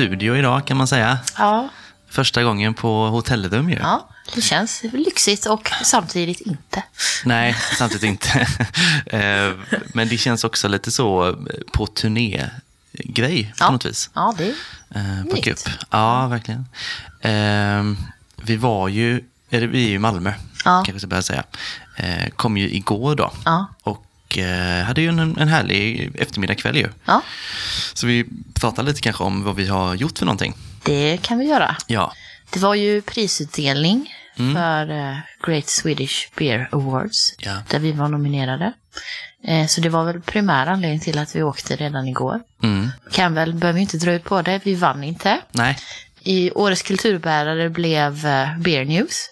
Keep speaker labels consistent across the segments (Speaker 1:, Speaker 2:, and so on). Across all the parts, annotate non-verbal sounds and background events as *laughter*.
Speaker 1: studio idag kan man säga.
Speaker 2: Ja,
Speaker 1: Första gången på hotellrum ju.
Speaker 2: ja, det känns lyxigt och samtidigt inte.
Speaker 1: Nej, samtidigt inte. *laughs* Eh, Men det känns också lite så på turnégrej på
Speaker 2: Ja.
Speaker 1: något vis.
Speaker 2: Ja, det
Speaker 1: Eh, På
Speaker 2: Nytt.
Speaker 1: cup. Ja, verkligen. Eh, Vi var ju, eller vi är ju i Malmö,
Speaker 2: Ja.
Speaker 1: kanske jag ska börja säga. Eh, Kom ju igår då.
Speaker 2: Ja.
Speaker 1: Och eh, hade ju en, en härlig eftermiddagkväll ju.
Speaker 2: Ja,
Speaker 1: Så vi pratar lite kanske om vad vi har gjort för någonting.
Speaker 2: det kan vi göra.
Speaker 1: Ja,
Speaker 2: Det var ju prisutdelning för eh, Great Swedish Beer Awards,
Speaker 1: Ja.
Speaker 2: där vi var nominerade. Eh, så det var väl primär anledning till att vi åkte redan igår.
Speaker 1: mm.
Speaker 2: Kan väl, behöver inte dra ut på det, vi vann inte.
Speaker 1: nej,
Speaker 2: I årets kulturbärare blev Beer News.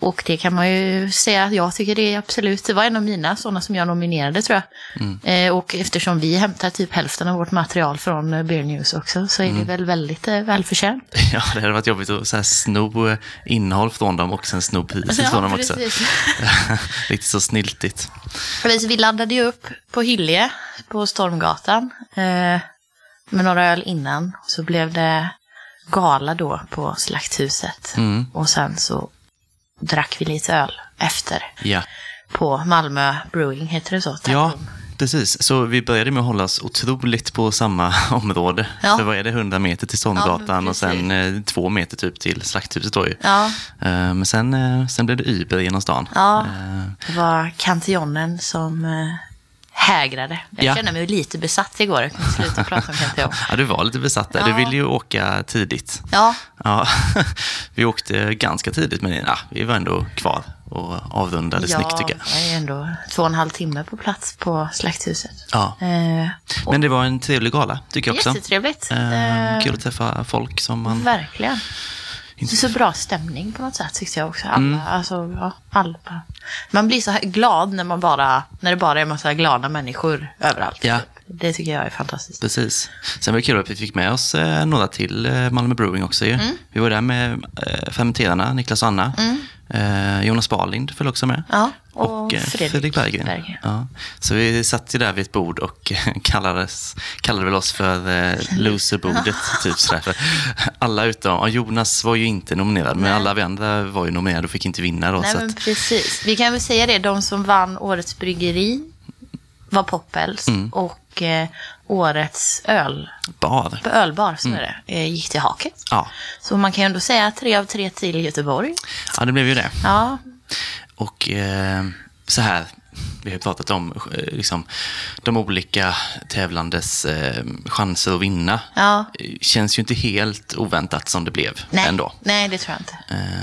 Speaker 2: Och det kan man ju säga att jag tycker det är absolut, det var en av mina sådana som jag nominerade tror jag. Eh, och eftersom vi hämtar typ hälften av vårt material från eh, Beer News också så är det väl väldigt eh, välförtjänt. *laughs*
Speaker 1: ja, det hade varit jobbigt att så här, sno eh, innehåll från dem och sen sno priset från dem också. *laughs* Lite så sniltigt.
Speaker 2: Precis, Vi laddade ju upp på Hyllie på Stormgatan eh, med några öl innan. Så blev det gala då på Slakthuset.
Speaker 1: Mm.
Speaker 2: Och sen så drack vi lite öl efter
Speaker 1: Ja.
Speaker 2: på Malmö Brewing, heter det så?
Speaker 1: Ja, precis. Så vi började med att hålla oss otroligt på samma *laughs* område.
Speaker 2: Ja.
Speaker 1: För vad är det, 100 meter till
Speaker 2: Ja,
Speaker 1: Stormgatan
Speaker 2: men
Speaker 1: och sen eh, två meter typ till Slakthuset då ju.
Speaker 2: Ja,
Speaker 1: Eh, men sen, eh, sen blev det Uber genom stan.
Speaker 2: ja.
Speaker 1: Eh,
Speaker 2: det var Cantillionen som eh, hägrade. Jag
Speaker 1: Ja.
Speaker 2: kände mig lite besatt igår. Jag kunde sluta prata om Cantillon.
Speaker 1: ja, du var lite besatt där. Du
Speaker 2: Ja.
Speaker 1: ville ju åka tidigt.
Speaker 2: Ja,
Speaker 1: Ja, *laughs* vi åkte ganska tidigt, men ja, vi var ändå kvar och avrundade snyggt tycker jag.
Speaker 2: jag är ändå två och en halv timme på plats på Slakthuset.
Speaker 1: Ja.
Speaker 2: Eh,
Speaker 1: Men det var en trevlig gala, tycker jag också.
Speaker 2: Jättetrevligt.
Speaker 1: Eh,
Speaker 2: Eh,
Speaker 1: kul att träffa folk som man...
Speaker 2: Verkligen.
Speaker 1: Inte-
Speaker 2: Så bra stämning på något sätt tyckte jag också. Alla,
Speaker 1: Mm.
Speaker 2: alltså, ja, alla. Man blir så här glad när, man bara, när det bara är en massa glada människor överallt.
Speaker 1: Ja.
Speaker 2: Det tycker jag är fantastiskt.
Speaker 1: Precis. Sen var det kul att vi fick med oss eh, några till eh, Malmö Brewing också ju.
Speaker 2: Mm.
Speaker 1: Vi var där med eh, fermenterarna, Niklas och Anna. Eh, Jonas Barlind följde också med.
Speaker 2: Ja, och,
Speaker 1: Och, eh,
Speaker 2: Fredrik,
Speaker 1: Fredrik Berggren.
Speaker 2: Berggren.
Speaker 1: Ja. Så vi satt ju där vid ett bord och *laughs* kallades, kallade väl oss för eh, loserbordet. *laughs* typ sådär. För alla utom, Jonas var ju inte nominerad, men alla vi andra var ju nominerade och fick inte vinna då.
Speaker 2: Nej, men
Speaker 1: att,
Speaker 2: precis. Vi kan väl säga det, de som vann Årets Bryggeri var Poppels
Speaker 1: Mm.
Speaker 2: och eh, Årets öl,
Speaker 1: bar.
Speaker 2: ölbar så
Speaker 1: Mm.
Speaker 2: är det, eh, gick till Haket.
Speaker 1: Ja.
Speaker 2: Så man kan ju ändå säga tre av tre till Göteborg.
Speaker 1: ja, det blev ju det.
Speaker 2: Ja,
Speaker 1: Och eh, så här, vi har pratat om eh, liksom, de olika tävlandes eh, chanser att vinna.
Speaker 2: ja.
Speaker 1: Eh, Känns ju inte helt oväntat som det blev
Speaker 2: Nej,
Speaker 1: ändå.
Speaker 2: nej, det tror jag inte.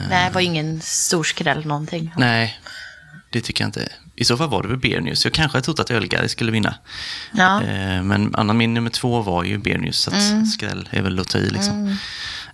Speaker 2: Nej, det var ingen stor skräll någonting.
Speaker 1: Nej, det tycker jag inte. I så fall var det väl Beer News. Jag kanske hade trott att Ölgari skulle vinna.
Speaker 2: Ja.
Speaker 1: Eh, men Anna, min nummer två var ju Beer News, så
Speaker 2: Mm.
Speaker 1: skräll är väl att ta i liksom.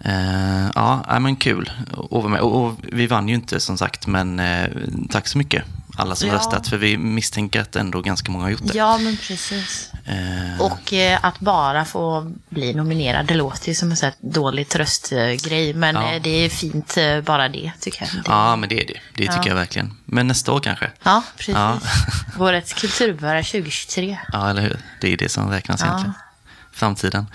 Speaker 1: Eh, ja, men kul. Och, och vi vann ju inte som sagt, men eh, tack så mycket alla som
Speaker 2: Ja.
Speaker 1: röstat. För vi misstänker att ändå ganska många har gjort det.
Speaker 2: Ja, men precis.
Speaker 1: Eh,
Speaker 2: Och eh, att bara få bli nominerad, det låter ju som en sån dålig tröstgrej. Men
Speaker 1: Ja.
Speaker 2: eh, det är fint eh, bara det, tycker jag. Det,
Speaker 1: Ja, men det är det. Det tycker jag verkligen. Men nästa år kanske.
Speaker 2: ja precis.
Speaker 1: Ja.
Speaker 2: Årets kulturbärare 2023.
Speaker 1: Ja, eller hur? Det är det som räknas egentligen. Framtiden.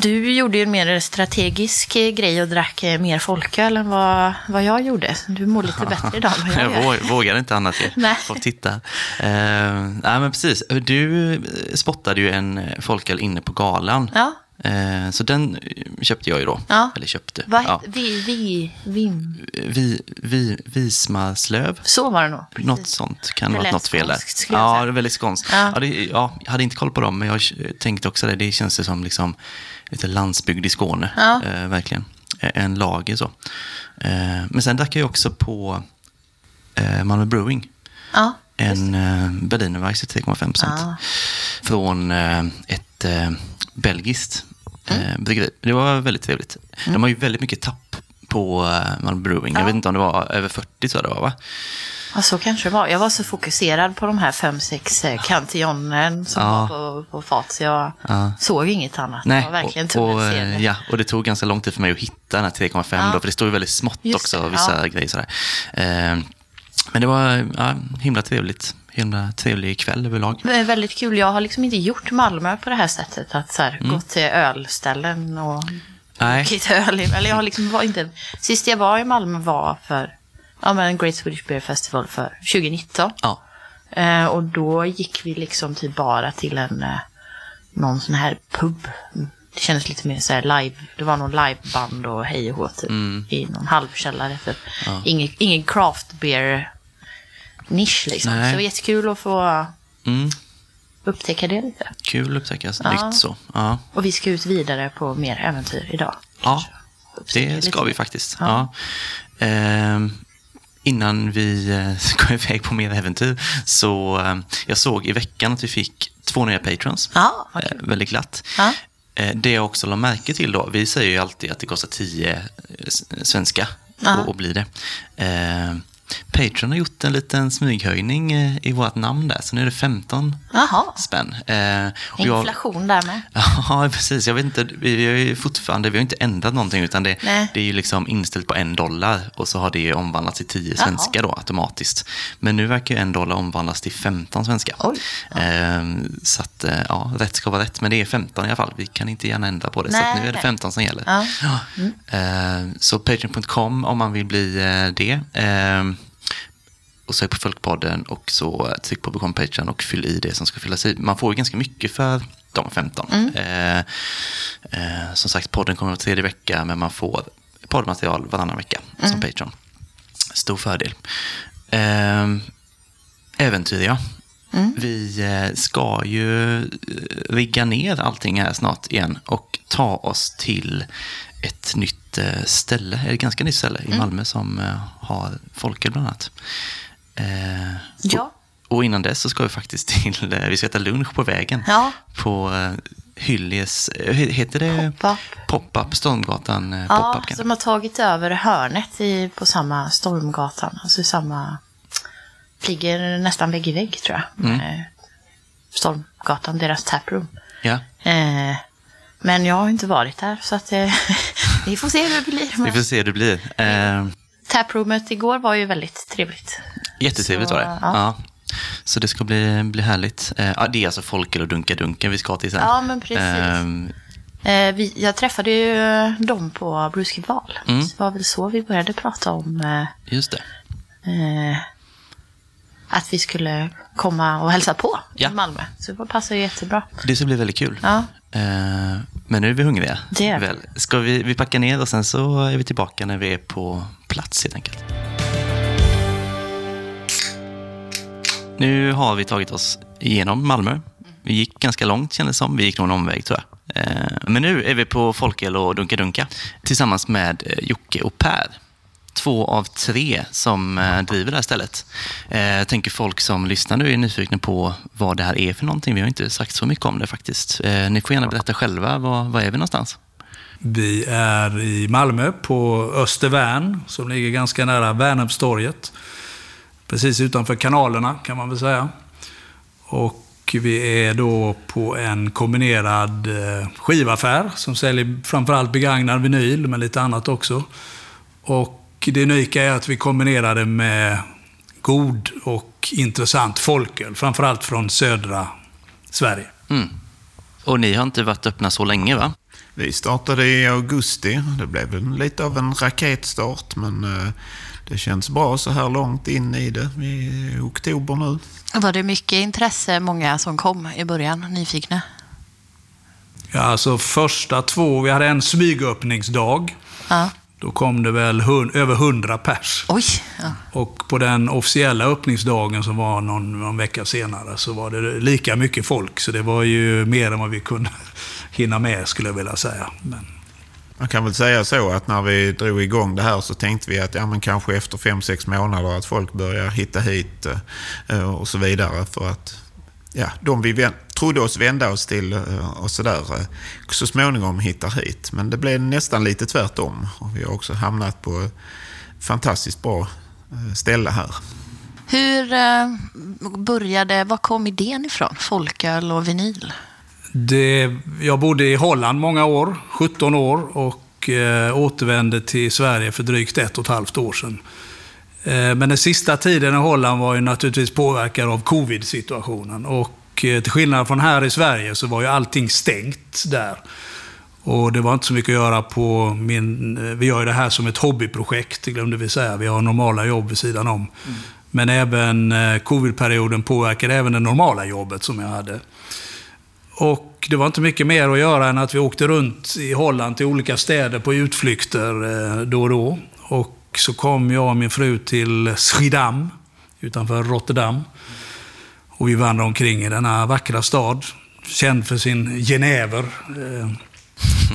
Speaker 2: Du gjorde ju en mer strategisk eh, grej och drack eh, mer folköl än vad, vad jag gjorde. Du mår lite *laughs* bättre idag än vad jag
Speaker 1: Jag
Speaker 2: gör.
Speaker 1: vå- vågar inte annat. *laughs*
Speaker 2: Nej.
Speaker 1: Får titta. Eh, nej, men precis. Du spottade ju en folköl inne på galan.
Speaker 2: Ja.
Speaker 1: Så den köpte jag ju då.
Speaker 2: Ja.
Speaker 1: Eller köpte.
Speaker 2: Vad
Speaker 1: Ja.
Speaker 2: vi, vi, vim?
Speaker 1: Vi, vi, Vismarslöv.
Speaker 2: Så var det nog. precis.
Speaker 1: Något sånt kan
Speaker 2: Det
Speaker 1: vara något fel där.
Speaker 2: jag
Speaker 1: Ja, det är väldigt skånskt.
Speaker 2: Ja.
Speaker 1: Ja. det, ja, jag hade inte koll på dem, men jag tänkte också det. Det känns ju som liksom lite landsbygd i Skåne.
Speaker 2: Ja.
Speaker 1: Eh, verkligen. Eh, En lager så. Eh, men sen drack jag också på eh, Malmö Brewing.
Speaker 2: Ja.
Speaker 1: En eh, Berlinerweisse 3,5 procent.
Speaker 2: Ja.
Speaker 1: Från eh, ett eh, belgiskt
Speaker 2: Mm.
Speaker 1: bryggeri. Det var väldigt trevligt. De har ju väldigt mycket tapp på Malmö Brewing. Jag
Speaker 2: Ja.
Speaker 1: vet inte om det var över 40 tror jag det var va?
Speaker 2: Ja, så kanske det var. Jag var så fokuserad på de här fem, sex eh, Cantillionen som
Speaker 1: Ja.
Speaker 2: var på, på fat, så jag
Speaker 1: Ja.
Speaker 2: såg inget annat.
Speaker 1: Nej,
Speaker 2: det var verkligen
Speaker 1: och, och, eh, ja, och det tog ganska lång tid för mig att hitta den här 3,5
Speaker 2: Ja.
Speaker 1: då, för det står ju väldigt smått
Speaker 2: Just
Speaker 1: också,
Speaker 2: det,
Speaker 1: vissa grejer sådär. Eh, men det var ja, himla trevligt himla trevlig kväll överlag.
Speaker 2: Väldigt kul. Jag har liksom inte gjort Malmö på det här sättet. Att så här,
Speaker 1: Mm.
Speaker 2: gått till ölställen och druckit öl. Eller jag har liksom var inte... Sist jag var i Malmö var för ja, men Great Swedish Beer Festival för 2019.
Speaker 1: Ja.
Speaker 2: Eh, och då gick vi liksom typ bara till en eh, någon sån här pub. Det kändes lite mer så här live. Det var någon liveband och hej och hå typ.
Speaker 1: Mm.
Speaker 2: I någon halvkällare typ. Ingen, ingen craft beer nisch liksom.
Speaker 1: Nej.
Speaker 2: Så det var jättekul att få
Speaker 1: Mm.
Speaker 2: upptäcka det lite.
Speaker 1: Kul att upptäcka
Speaker 2: Ja.
Speaker 1: nytt så. Ja.
Speaker 2: Och vi ska ut vidare på mer äventyr idag.
Speaker 1: Ja, det ska
Speaker 2: lite.
Speaker 1: vi faktiskt. Ja. Ehm, innan vi eh, *laughs* ska iväg på mer äventyr så eh, jag såg i veckan att vi fick två nya patrons.
Speaker 2: Ja, vad
Speaker 1: Eh, väldigt glatt.
Speaker 2: Ja.
Speaker 1: Det jag också la märke till då, vi säger ju alltid att det kostar 10 eh, s- svenska att bli det. Eh, Patreon har gjort en liten smyghöjning eh, i vårt namn där, så nu är det 15
Speaker 2: Jaha.
Speaker 1: spänn. Eh, och jag-
Speaker 2: Inflation där med. *laughs*
Speaker 1: Ja, precis. Jag vet inte, vi, vi ju fortfarande, vi har inte ändrat någonting utan det, det är ju liksom inställt på en dollar och så har det ju omvandlats till 10
Speaker 2: Jaha.
Speaker 1: svenska då automatiskt. Men nu verkar ju en dollar omvandlas till 15 svenska.
Speaker 2: Oj.
Speaker 1: Ehm, så att, eh, ja, rätt ska vara rätt, men det är 15 i alla fall. Vi kan inte gärna ändra på det, så
Speaker 2: Nej,
Speaker 1: att nu är det
Speaker 2: nej.
Speaker 1: 15 som gäller.
Speaker 2: Ja.
Speaker 1: Ehm, så patreon.com om man vill bli eh, det. Och sök på Folkpodden och så tryck på Become Patreon och fyll i det som ska fyllas i. Man får ju ganska mycket för de 15. Eh, eh, som sagt, podden kommer var tredje vecka, men man får poddmaterial varannan vecka som Patreon. Stor fördel. Eh, äventyr, ja. Vi eh, ska ju eh, rigga ner allting här snart igen och ta oss till ett nytt eh, ställe, ett ganska nytt ställe i Malmö som har folköl bland annat. Eh,
Speaker 2: Ja.
Speaker 1: och, och innan dess så ska vi faktiskt till, eh, vi ska äta lunch på vägen.
Speaker 2: Ja.
Speaker 1: På eh, Hyllies, eh, he- heter det?
Speaker 2: Pop-up.
Speaker 1: Pop-up, Stormgatan
Speaker 2: Ja,
Speaker 1: pop-up. kan-
Speaker 2: som har tagit över hörnet i, på samma Stormgatan. Alltså samma... Ligger nästan vägg i vägg tror jag.
Speaker 1: Mm.
Speaker 2: Stormgatan, deras taproom.
Speaker 1: Ja.
Speaker 2: Eh, men jag har inte varit där så att eh, *laughs* vi får se hur det blir.
Speaker 1: Vi
Speaker 2: Men
Speaker 1: får se hur det blir. Eh,
Speaker 2: taproomet igår var ju väldigt trevligt.
Speaker 1: Jättetrevligt
Speaker 2: Så,
Speaker 1: var det.
Speaker 2: ja.
Speaker 1: Ja. Så det ska bli, bli härligt. Eh, det är alltså Folkel och Dunka Dunken vi ska till sen.
Speaker 2: Ja, men precis.
Speaker 1: Ehm,
Speaker 2: Eh, vi, jag träffade ju dem på Bruskval.
Speaker 1: Mm.
Speaker 2: Så det var väl så vi började prata om eh,
Speaker 1: just det.
Speaker 2: eh, att vi skulle komma och hälsa på
Speaker 1: Ja.
Speaker 2: i Malmö. Så det passar ju jättebra.
Speaker 1: Det ska bli väldigt kul.
Speaker 2: Ja.
Speaker 1: Eh, men nu är vi hungriga.
Speaker 2: Det är vi.
Speaker 1: Väl, ska vi, vi packa ner och sen så är vi tillbaka när vi är på plats helt enkelt. Nu har vi tagit oss igenom Malmö. Vi gick ganska långt kändes det som. Vi gick nog en omväg tror jag. Eh, Men nu är vi på Folköl och Dunka Dunka tillsammans med eh, Jocke och Per. Två av tre som eh, driver det här stället. Jag tänker folk som lyssnar nu är nyfikna på vad det här är för någonting. Vi har inte sagt så mycket om det faktiskt. Eh, ni får gärna berätta själva. Var, var är vi någonstans?
Speaker 3: Vi är i Malmö på Östervärn som ligger ganska nära Värnhemstorget. Precis utanför kanalerna kan man väl säga. Och vi är då på en kombinerad skivaffär som säljer framförallt begagnad vinyl men lite annat också. Och det unika är att vi kombinerar det med god och intressant folköl, framförallt från södra Sverige.
Speaker 1: Mm. Och ni har inte varit öppna så länge va?
Speaker 4: Vi startade i augusti. Det blev lite av en raketstart, men eh, det känns bra så här långt in i det. Vi är i oktober nu.
Speaker 2: Var det mycket intresse, många som kom i början, nyfikna?
Speaker 3: Ja, alltså första två, vi hade en smygöppningsdag.
Speaker 2: Ja.
Speaker 3: Då kom det väl hun, över 100 pers.
Speaker 2: Oj! Ja.
Speaker 3: Och på den officiella öppningsdagen som var någon, någon vecka senare så var det lika mycket folk. Så det var ju mer än vad vi kunde *laughs* hinna med skulle jag vilja säga. Men,
Speaker 4: Man kan väl säga så att när vi drog igång det här så tänkte vi att ja, men kanske efter fem sex månader att folk börjar hitta hit eh, och så vidare. För att ja, de vi trodde oss vända oss till eh, och sådär eh, så småningom hittar hit. Men det blev nästan lite tvärtom. Och vi har också hamnat på fantastiskt bra eh, ställe här.
Speaker 2: Hur började, var kom idén ifrån? Folköl och vinyl?
Speaker 3: det, jag bodde i Holland många år, 17 år, och eh, återvände till Sverige för drygt ett och ett halvt år sedan. Eh, Men den sista tiden i Holland var ju naturligtvis påverkad av covid-situationen. Och eh, till skillnad från här i Sverige så var ju allting stängt där. Och det var inte så mycket att göra på min... eh, Vi gör ju det här som ett hobbyprojekt, det glömde vi säga. Vi har normala jobb vid sidan om. Men även covid-perioden påverkade även det normala jobbet som jag hade. Och det var inte mycket mer att göra än att vi åkte runt i Holland till olika städer på utflykter då och då. Och så kom jag och min fru till Schiedam utanför Rotterdam. Och vi vandrade omkring i denna vackra stad. Känd för sin genever. Eh,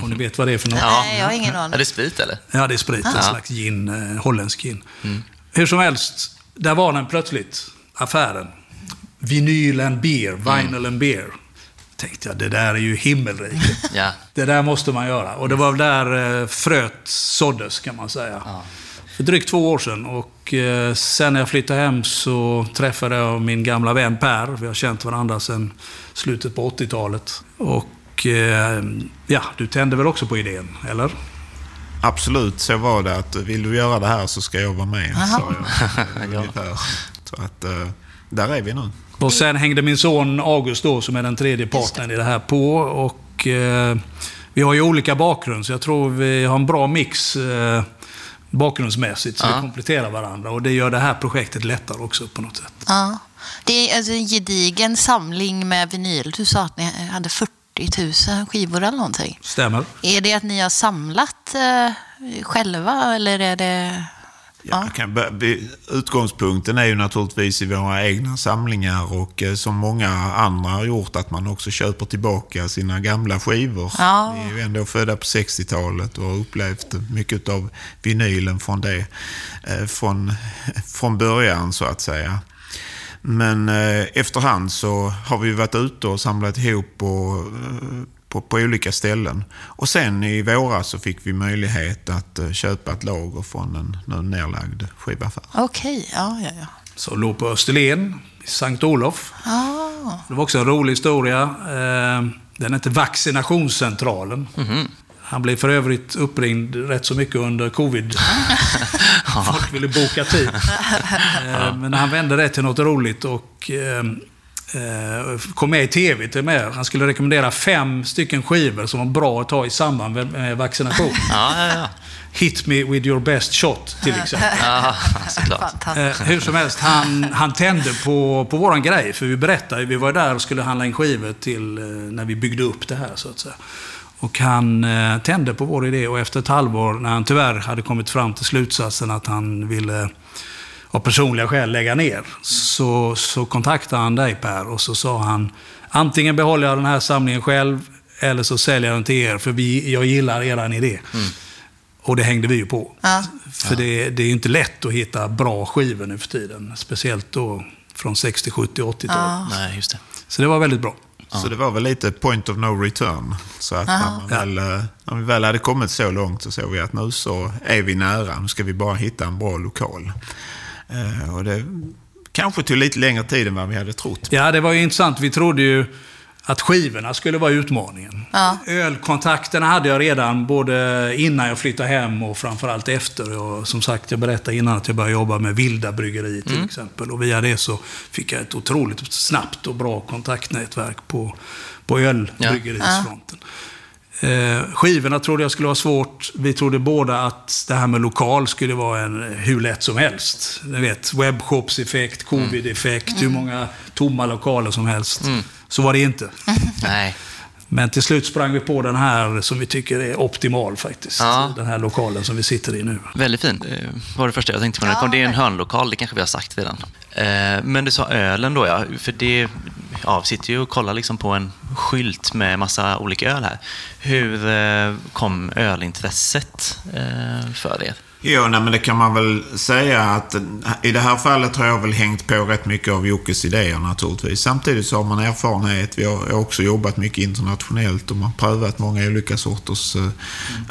Speaker 3: om ni vet vad det är för något.
Speaker 2: Nej, jag har ingen aning.
Speaker 1: Är det sprit eller?
Speaker 3: Ja, det är sprit. En slags gin, eh, holländsk gin. Hur som helst, där var den plötsligt, affären. Vinyl and beer, vinyl and beer. Tänkte jag, det där är ju himmelriket.
Speaker 1: Ja.
Speaker 3: Det där måste man göra. Och det var väl där eh, fröet såddes, kan man säga. För drygt två år sedan. Och eh, sen när jag flyttade hem så träffade jag min gamla vän Per. Vi har känt varandra sedan slutet på 80-talet. Och eh, ja, du tände väl också på idén, eller?
Speaker 4: Absolut, så var det. att Vill du göra det här så ska jag vara med, sa jag. *laughs* Ungefär. Så att, eh, där är vi nu.
Speaker 3: Och sen hängde min son August då, som är den tredje partnern i det här, på. Och eh, vi har ju olika bakgrund, så jag tror vi har en bra mix eh, bakgrundsmässigt, så vi kompletterar varandra. Och det gör det här projektet lättare också på något sätt.
Speaker 2: Ja. Det är alltså en gedigen samling med vinyl. Du sa att ni hade 40 000 skivor eller någonting.
Speaker 3: Stämmer?
Speaker 2: Är det att ni har samlat eh, själva eller är det...
Speaker 4: Ja, utgångspunkten är ju naturligtvis i våra egna samlingar och eh, som många andra har gjort att man också köper tillbaka sina gamla skivor.
Speaker 2: Ja.
Speaker 4: Vi är ju ändå födda på 60-talet och har upplevt mycket av vinylen från det. eh, Från, *laughs* från början så att säga. Men eh, efterhand så har vi varit ute och samlat ihop och, på, på olika ställen. Och sen i våras så fick vi möjlighet att eh, köpa ett lager från en nu nerlagd skivaffär.
Speaker 2: Okej, ja, ja, ja.
Speaker 3: Så låg på Österlen, i Sankt Olof.
Speaker 2: Ah,
Speaker 3: Det var också en rolig historia. Eh, Den hette Vaccinationscentralen. Han blev för övrigt uppringd rätt så mycket under covid. *laughs* Folk ville boka tid. Eh, Men han vände det till något roligt och kom med i tv till med. Han skulle rekommendera fem stycken skivor som var bra att ta i samband med- vaccination.
Speaker 1: Ja, ja, ja.
Speaker 3: Hit me with your best shot, till exempel.
Speaker 1: ja.
Speaker 3: Eh, hur som helst, han, han tände på, på våran grej. För vi berättade, vi var där och skulle handla in skivor till eh, när vi byggde upp det här så att säga. Och han eh, tände på vår idé och efter ett halvår, när han tyvärr hade kommit fram till slutsatsen att han ville av personliga skäl lägga ner, så, så kontaktade han dig Per och så sa han antingen behåller jag den här samlingen själv eller så säljer jag den till er, för vi, jag gillar eran idé. Och det hängde vi ju på.
Speaker 2: Ja.
Speaker 3: För det, det är ju inte lätt att hitta bra skivor nu för tiden. Speciellt då från 60, 70, 80-tal.
Speaker 1: Nej, just det.
Speaker 3: Så det var väldigt bra.
Speaker 4: Så det var väl lite point of no return. Så att när, man väl, eh, när vi väl hade kommit så långt så såg vi att nu så är vi nära. Nu ska vi bara hitta en bra lokal. Eh, och det kanske tog lite längre tid än vad vi hade trott.
Speaker 3: Ja, det var ju intressant. Vi trodde ju att skivorna skulle vara utmaningen.
Speaker 2: Ja.
Speaker 3: Ölkontakterna hade jag redan både innan jag flyttade hem och framförallt efter. Och som sagt, jag berättade innan att jag började jobba med Vilda Bryggeri till exempel. Och via det så fick jag ett otroligt snabbt och bra kontaktnätverk på, på ölbryggerisfronten. Eh, skivorna trodde jag skulle vara svårt. Vi trodde båda att det här med lokal skulle vara en, hur lätt som helst. Ni vet, webbshopseffekt, covid-effekt, hur många tomma lokaler som helst. Så var det inte. *laughs*
Speaker 1: Nej.
Speaker 3: Men till slut sprang vi på den här som vi tycker är optimal faktiskt.
Speaker 1: Ja.
Speaker 3: Den här lokalen som vi sitter i nu.
Speaker 1: Väldigt fin. Eh, var det första jag tänkte på. det
Speaker 2: Ja.
Speaker 1: Det är en hörnlokal, det kanske vi har sagt redan. Eh, Men du sa ölen då, ja. För det, ja, vi sitter ju och kollar liksom på en skylt med massa olika öl här. Hur eh, kom ölintresset eh, för er?
Speaker 4: Jo, nej, men det kan man väl säga att eh, i det här fallet har jag väl hängt på rätt mycket av Jockes idéer naturligtvis. Samtidigt så har man erfarenhet. Vi har också jobbat mycket internationellt och man har prövat många olika sorters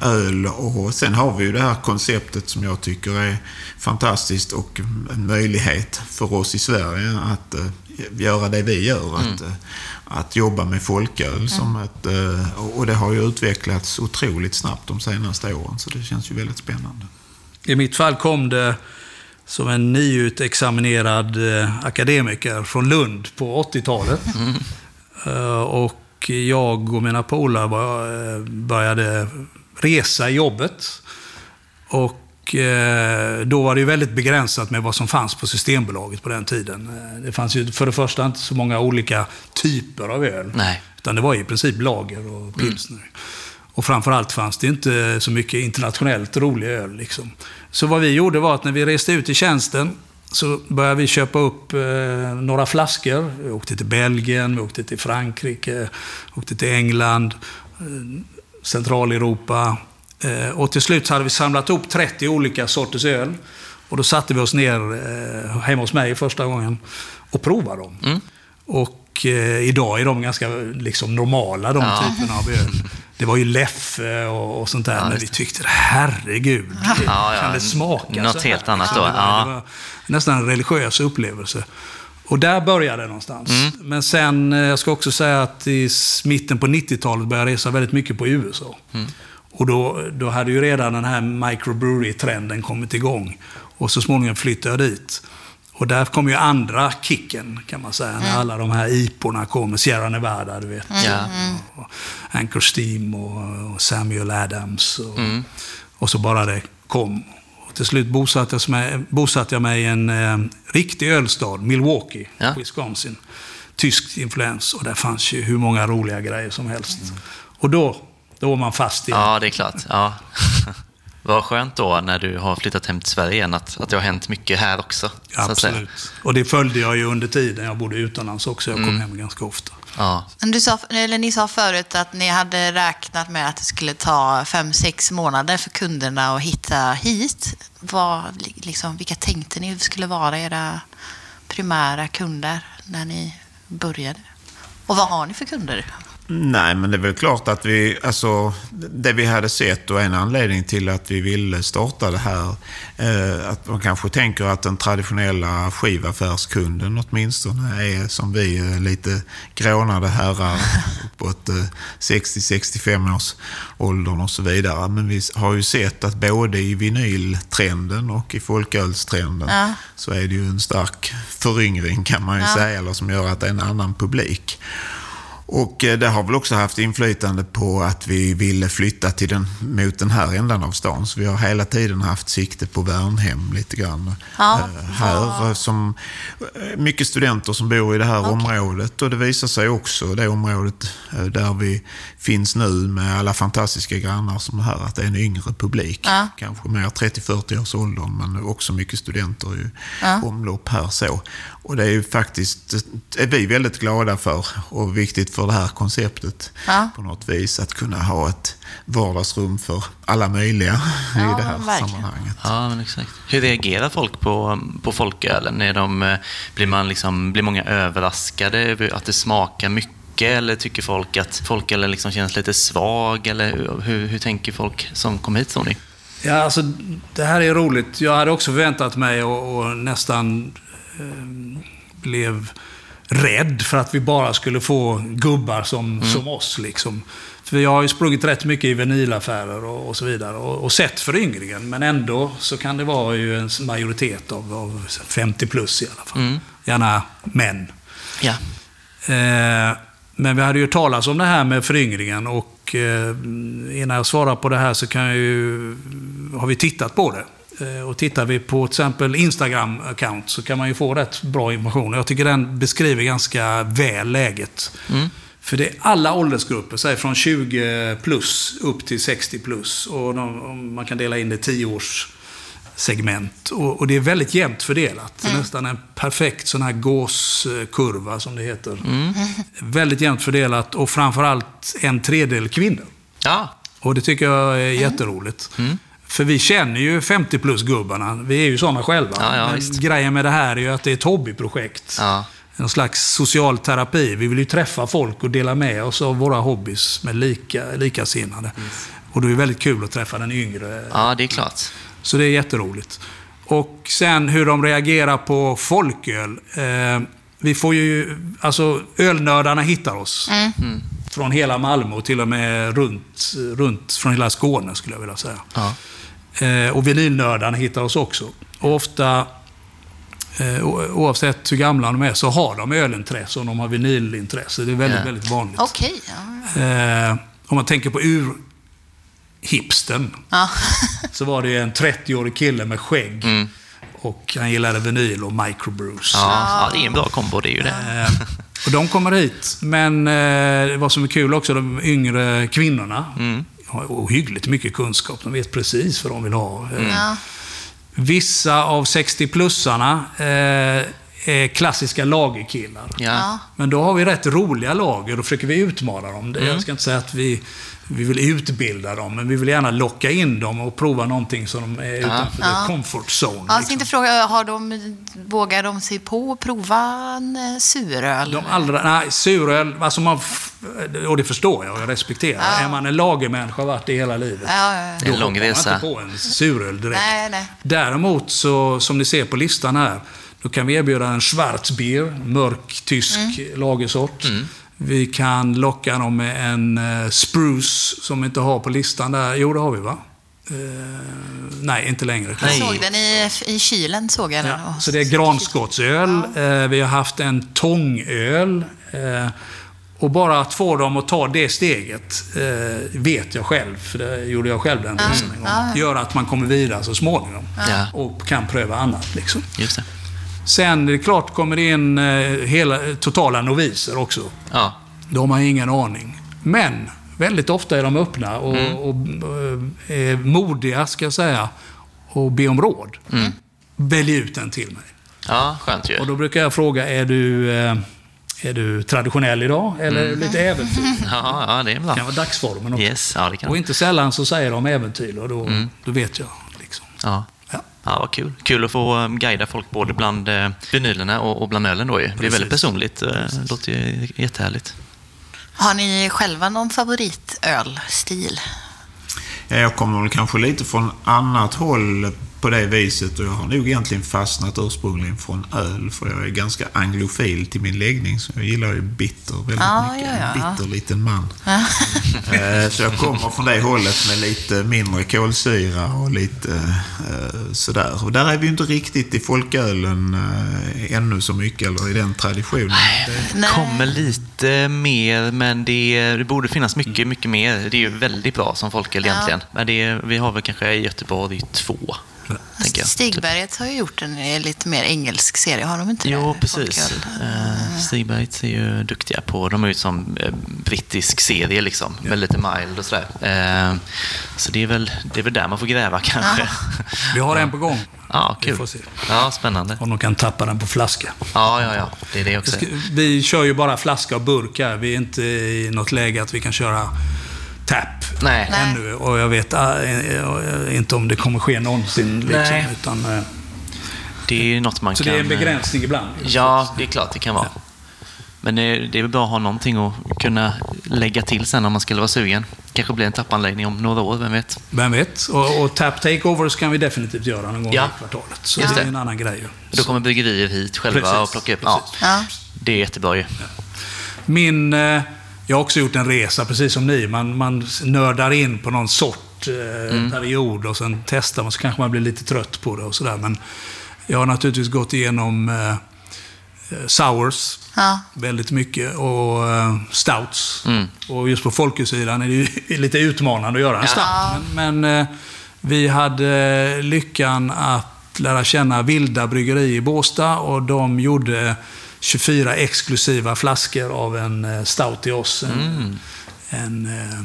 Speaker 4: öl. Och sen har vi ju det här konceptet som jag tycker är fantastiskt och en möjlighet för oss i Sverige att göra det vi gör. Att, eh, att jobba med folköl som ett... eh, och- det har ju utvecklats otroligt snabbt de senaste åren så det känns ju väldigt spännande.
Speaker 3: I mitt fall kom det som en nyutexaminerad eh, akademiker från Lund på 80-talet. Eh, och jag och mina polare var- började resa i jobbet. Och eh, då var det ju väldigt begränsat med vad som fanns på Systembolaget på den tiden. Eh, Det fanns ju för det första inte så många olika typer av öl.
Speaker 1: Nej.
Speaker 3: Utan det var i princip lager och pilsner. Och framförallt fanns det inte så mycket internationellt rolig öl. Liksom. Så vad vi gjorde var att när vi reste ut i tjänsten så började vi köpa upp eh, några flaskor. Vi åkte till Belgien, vi åkte till Frankrike, åkte till England, eh, Centraleuropa. Eh, och till slut hade vi samlat ihop 30 olika sorters öl. Och då satte vi oss ner eh, hemma hos mig första gången och provade dem. Och eh, idag är de ganska liksom, normala, de
Speaker 1: Ja.
Speaker 3: typerna av öl. Det var ju Leffe och, och sånt där, men vi tyckte herregud,
Speaker 1: Ja, ja,
Speaker 3: kan det smaka
Speaker 1: något
Speaker 3: så här?
Speaker 1: helt annat
Speaker 3: Så
Speaker 1: då, ja.
Speaker 3: det var nästan en religiös upplevelse. Och där började det någonstans.
Speaker 1: Mm.
Speaker 3: Men sen, eh, jag ska också säga att i mitten på 90-talet började jag resa väldigt mycket på USA.
Speaker 1: Mm.
Speaker 3: Och då, då hade ju redan den här microbrewery-trenden kommit igång. Och så småningom flyttade jag dit. Och där kom ju andra kicken, kan man säga, när alla de här IPorna kom. Sierra Nevada, du vet.
Speaker 1: Ja.
Speaker 3: Och Anchor Steam och, och Samuel Adams. Och,
Speaker 1: Mm.
Speaker 3: och så bara det kom. Och till slut bosatte jag mig, bosatte jag mig i en eh, riktig ölstad, Milwaukee,
Speaker 1: Ja.
Speaker 3: Wisconsin. Tysk influens. Och där fanns ju hur många roliga grejer som helst. Och då, då var man fast igen.
Speaker 1: Ja, det är klart. Ja. *laughs* Vad skönt då när du har flyttat hem till Sverige igen, att, att det har hänt mycket här också.
Speaker 3: Absolut. Och det följde jag ju under tiden jag bodde utomlands också. Jag kom
Speaker 1: Mm.
Speaker 3: hem ganska ofta.
Speaker 1: Ja.
Speaker 2: Du sa, eller ni sa förut att ni hade räknat med att det skulle ta fem, sex månader för kunderna att hitta hit. Vad, liksom, vilka tänkte ni skulle vara era primära kunder när ni började? Och vad har ni för kunder?
Speaker 4: Nej, men det är väl klart att vi, alltså, det vi hade sett och en anledning till att vi ville starta det här, eh, att man kanske tänker att den traditionella skivaffärskunden åtminstone är som vi, eh, lite grånade herrar *laughs* uppåt eh, 60-65 års åldern och så vidare. Men vi har ju sett att både i vinyltrenden och i folkölstrenden
Speaker 2: Ja.
Speaker 4: så är det ju en stark föryngring kan man ju
Speaker 2: Ja.
Speaker 4: säga, eller som gör att det är en annan publik. Och eh, det har väl också haft inflytande på att vi ville flytta till den, mot den här ändan av stan. Så vi har hela tiden haft sikte på Värnhem lite grann.
Speaker 2: Ja,
Speaker 4: Eh, här eh, som mycket studenter som bor i det här området. Och det visar sig också, det området där vi finns nu med alla fantastiska grannar som är här, att det är en yngre publik.
Speaker 2: Ja.
Speaker 4: Kanske mer 30-40 års åldern, men också mycket studenter i
Speaker 2: Ja.
Speaker 4: omlopp här. så. Och det är ju faktiskt, är vi väldigt glada för och viktigt för det här konceptet
Speaker 2: Ja.
Speaker 4: på något vis. Att kunna ha ett vardagsrum för alla möjliga
Speaker 2: Ja,
Speaker 4: i det här
Speaker 2: verkligen.
Speaker 4: sammanhanget.
Speaker 1: Ja, men exakt. Hur reagerar folk på, på folkölen? De, eh, blir, man liksom, blir många överraskade över att det smakar mycket? Eller tycker folk att folkölen liksom känns lite svag? Eller hur, hur, tänker folk som kom hit, ni?
Speaker 3: Ja, alltså, det här är roligt. Jag hade också förväntat mig och, och nästan blev rädd för att vi bara skulle få gubbar som, som oss. Liksom. För jag har ju sprungit rätt mycket i vinylaffärer och, och så vidare och, och sett föryngringen. Men ändå så kan det vara ju en majoritet av, av 50 plus i alla fall. Gärna män.
Speaker 1: Ja.
Speaker 3: Eh, men vi hade ju talat om det här med föryngringen och eh, innan jag svarar på det här så kan jag ju, har vi tittat på det. Eh, och tittar vi på till exempel Instagram-account så kan man ju få rätt bra information. Jag tycker den beskriver ganska väl läget. För det är alla åldersgrupper, säg från 20 plus upp till 60 plus. Och de, man kan dela in det i 10 års segment. Och, och det är väldigt jämnt fördelat. Är nästan en perfekt sån här gåskurva som det heter. Väldigt jämnt fördelat och framförallt en tredjedel kvinnor.
Speaker 1: Ja.
Speaker 3: Och det tycker jag är jätteroligt. För vi känner ju 50 plus-gubbarna. Vi är ju sådana själva.
Speaker 1: Ja, ja,
Speaker 3: Men grejen med det här är ju att det är ett hobbyprojekt.
Speaker 1: Ja.
Speaker 3: En slags social terapi. Vi vill ju träffa folk och dela med oss av våra hobbys med lika, likasinnade. Och då är det väldigt kul att träffa den yngre
Speaker 1: ja, det är klart.
Speaker 3: så det är jätteroligt. Och sen hur de reagerar på folköl. Eh, vi får ju, alltså ölnördarna hittar oss. Från hela Malmö och till och med runt, runt från hela Skåne skulle jag vilja säga.
Speaker 1: Ja.
Speaker 3: Eh, och vinylnördarna hittar oss också. Och ofta eh, oavsett hur gamla de är, så har de ölintresse och de har vinylintresse. Det är väldigt,
Speaker 1: Ja.
Speaker 3: väldigt vanligt.
Speaker 2: Ja.
Speaker 3: Eh, om man tänker på ur-hipsten,
Speaker 2: Ja. *laughs*
Speaker 3: så var det en 30-årig kille med skägg. Och han gillade vinyl och microbrews.
Speaker 1: Ja, ja, det är en bra kombo, det är ju det.
Speaker 3: Eh, och de kommer hit. Men eh, vad som är kul också, de yngre kvinnorna har ohyggligt mycket kunskap. De vet precis vad de vill ha.
Speaker 2: Ja.
Speaker 3: Vissa av 60-plussarna eh, klassiska lagerkillar.
Speaker 1: Ja.
Speaker 3: Men då har vi rätt roliga lager och då försöker vi utmana dem.
Speaker 2: Mm.
Speaker 3: Jag ska inte säga att vi, vi vill utbilda dem, men vi vill gärna locka in dem och prova någonting som de är utanför
Speaker 2: Ja.
Speaker 3: comfort zone.
Speaker 2: Ja, jag
Speaker 3: liksom.
Speaker 2: tänkte fråga, har de, vågar de sig på att prova en eh, suröl?
Speaker 3: De allra, nej, suröl, alltså man, och det förstår jag och jag respekterar.
Speaker 2: Ja.
Speaker 3: Är man en lagermänniska och varit det hela livet,
Speaker 2: Ja, ja, ja.
Speaker 1: Det är en lång
Speaker 3: hoppar man inte på en suröl direkt.
Speaker 2: Nej, nej.
Speaker 3: Däremot, så, som ni ser på listan här, då kan vi erbjuda en Schwarzbier, mörk tysk
Speaker 2: Mm.
Speaker 3: lagersort. Vi kan locka dem med en eh, Spruce, som vi inte har på listan där. Jo, det har vi va? Eh, nej, inte längre.
Speaker 2: Jag såg den i, i kylen. Såg jag den.
Speaker 3: Ja, så det är granskottsöl. Eh, vi har haft en tångöl. Eh, och bara att få dem att ta det steget eh, vet jag själv, för det gjorde jag själv den resan en gång.
Speaker 2: Ja, ja.
Speaker 3: Gör att man kommer vidare så småningom.
Speaker 1: Ja.
Speaker 3: Och kan pröva annat. Liksom.
Speaker 1: Just det.
Speaker 3: Sen är det klart kommer det in eh, hela, totala noviser också.
Speaker 1: Ja.
Speaker 3: De har ingen aning. Men väldigt ofta är de öppna och,
Speaker 1: Mm.
Speaker 3: och eh, är modiga, ska jag säga, och be om råd.
Speaker 1: Mm.
Speaker 3: Välj ut en till mig.
Speaker 1: ja, skönt ju.
Speaker 3: Och då brukar jag fråga, är du, eh, är du traditionell idag eller är du lite äventyr? *laughs*
Speaker 1: Ja, ja, det är
Speaker 3: Det
Speaker 1: bra.
Speaker 3: kan vara dagsformen också.
Speaker 1: Yes, ja det kan
Speaker 3: Och inte sällan så säger de äventyr och då,
Speaker 1: Mm.
Speaker 3: då vet jag. Liksom.
Speaker 1: Ja.
Speaker 3: Ja.
Speaker 1: Vad kul. Kul att få um, guida folk både bland eh, vinylerna och, bland ölen då ju. Det är
Speaker 3: Precis.
Speaker 1: väldigt personligt. Eh, Det låter ju jättehärligt.
Speaker 2: Har ni själva någon favoritölstil?
Speaker 4: Ja, Jag kommer väl kanske lite från annat håll på det viset och jag har nog egentligen fastnat ursprungligen från öl för jag är ganska anglofil till min läggning så jag gillar ju bitter väldigt
Speaker 2: Ja,
Speaker 4: mycket.
Speaker 2: ja, ja.
Speaker 4: En bitter liten man. *laughs* Eh, så jag kommer från det hållet med lite mindre kolsyra och lite eh, sådär. Och där är vi ju inte riktigt i folkölen eh, ännu så mycket eller i den traditionen. Det,
Speaker 1: kommer lite mer, men det, det borde finnas mycket, mycket mer. Det är ju väldigt bra som folköl
Speaker 2: Ja.
Speaker 1: egentligen. Men det, vi har väl kanske i Göteborg två, tänker jag.
Speaker 2: Stigberget har ju gjort en eh, lite mer engelsk serie, har de inte
Speaker 1: Jo,
Speaker 2: det?
Speaker 1: precis.
Speaker 2: Folköl.
Speaker 1: Uh, Stigbergs är ju duktiga på, de är ju som eh, brittisk serie liksom, med lite mild och sådär. Eh, så det är, väl, det är väl där man får gräva kanske.
Speaker 3: Vi har en på gång. *laughs*
Speaker 1: Ja,
Speaker 3: Vi
Speaker 1: kul.
Speaker 3: får se.
Speaker 1: Ja, spännande.
Speaker 3: Om de kan tappa den på flaska.
Speaker 1: Ja, ja, ja, det är det också.
Speaker 3: Vi kör ju bara flaska och burk här. Vi är inte i något läge att vi kan köra tap
Speaker 1: Nej.
Speaker 3: Ännu. Och jag vet äh, äh, inte om det kommer ske någonsin. Liksom,
Speaker 1: Nej.
Speaker 3: utan, äh,
Speaker 1: Det är ju något man
Speaker 3: så
Speaker 1: kan...
Speaker 3: det är en
Speaker 1: eh,
Speaker 3: begränsning ibland.
Speaker 1: Ja, det är klart det kan vara. Men det är, det är väl bra att ha någonting att kunna lägga till sen om man skulle vara sugen. Kanske blir en tappanläggning om några år, vem vet?
Speaker 3: Vem vet? Och, och tap takeovers kan vi definitivt göra någon gång
Speaker 1: Ja.
Speaker 3: i kvartalet. Så
Speaker 1: Just
Speaker 3: det är
Speaker 1: det.
Speaker 3: en annan grej.
Speaker 1: Då kommer bryggerier hit själva
Speaker 3: Precis,
Speaker 1: och plockar upp. Ja.
Speaker 2: Ja.
Speaker 1: det är jättebra ju.
Speaker 3: Min, eh, jag har också gjort en resa, precis som ni. Man, man nördar in på någon sort eh,
Speaker 1: Mm.
Speaker 3: period och sen testar man, så kanske man blir lite trött på det och sådär. Men jag har naturligtvis gått igenom eh, eh, sours
Speaker 2: Ja.
Speaker 3: väldigt mycket och eh, stouts.
Speaker 1: Mm.
Speaker 3: Och just på folkösidan är det ju *laughs* lite utmanande att göra en
Speaker 1: Ja.
Speaker 3: stout. Men, men eh, vi hade lyckan att lära känna Vilda Bryggeri i Båstad och de gjorde 24 exklusiva flaskor av en eh, stout till oss. En,
Speaker 1: Mm.
Speaker 3: en eh,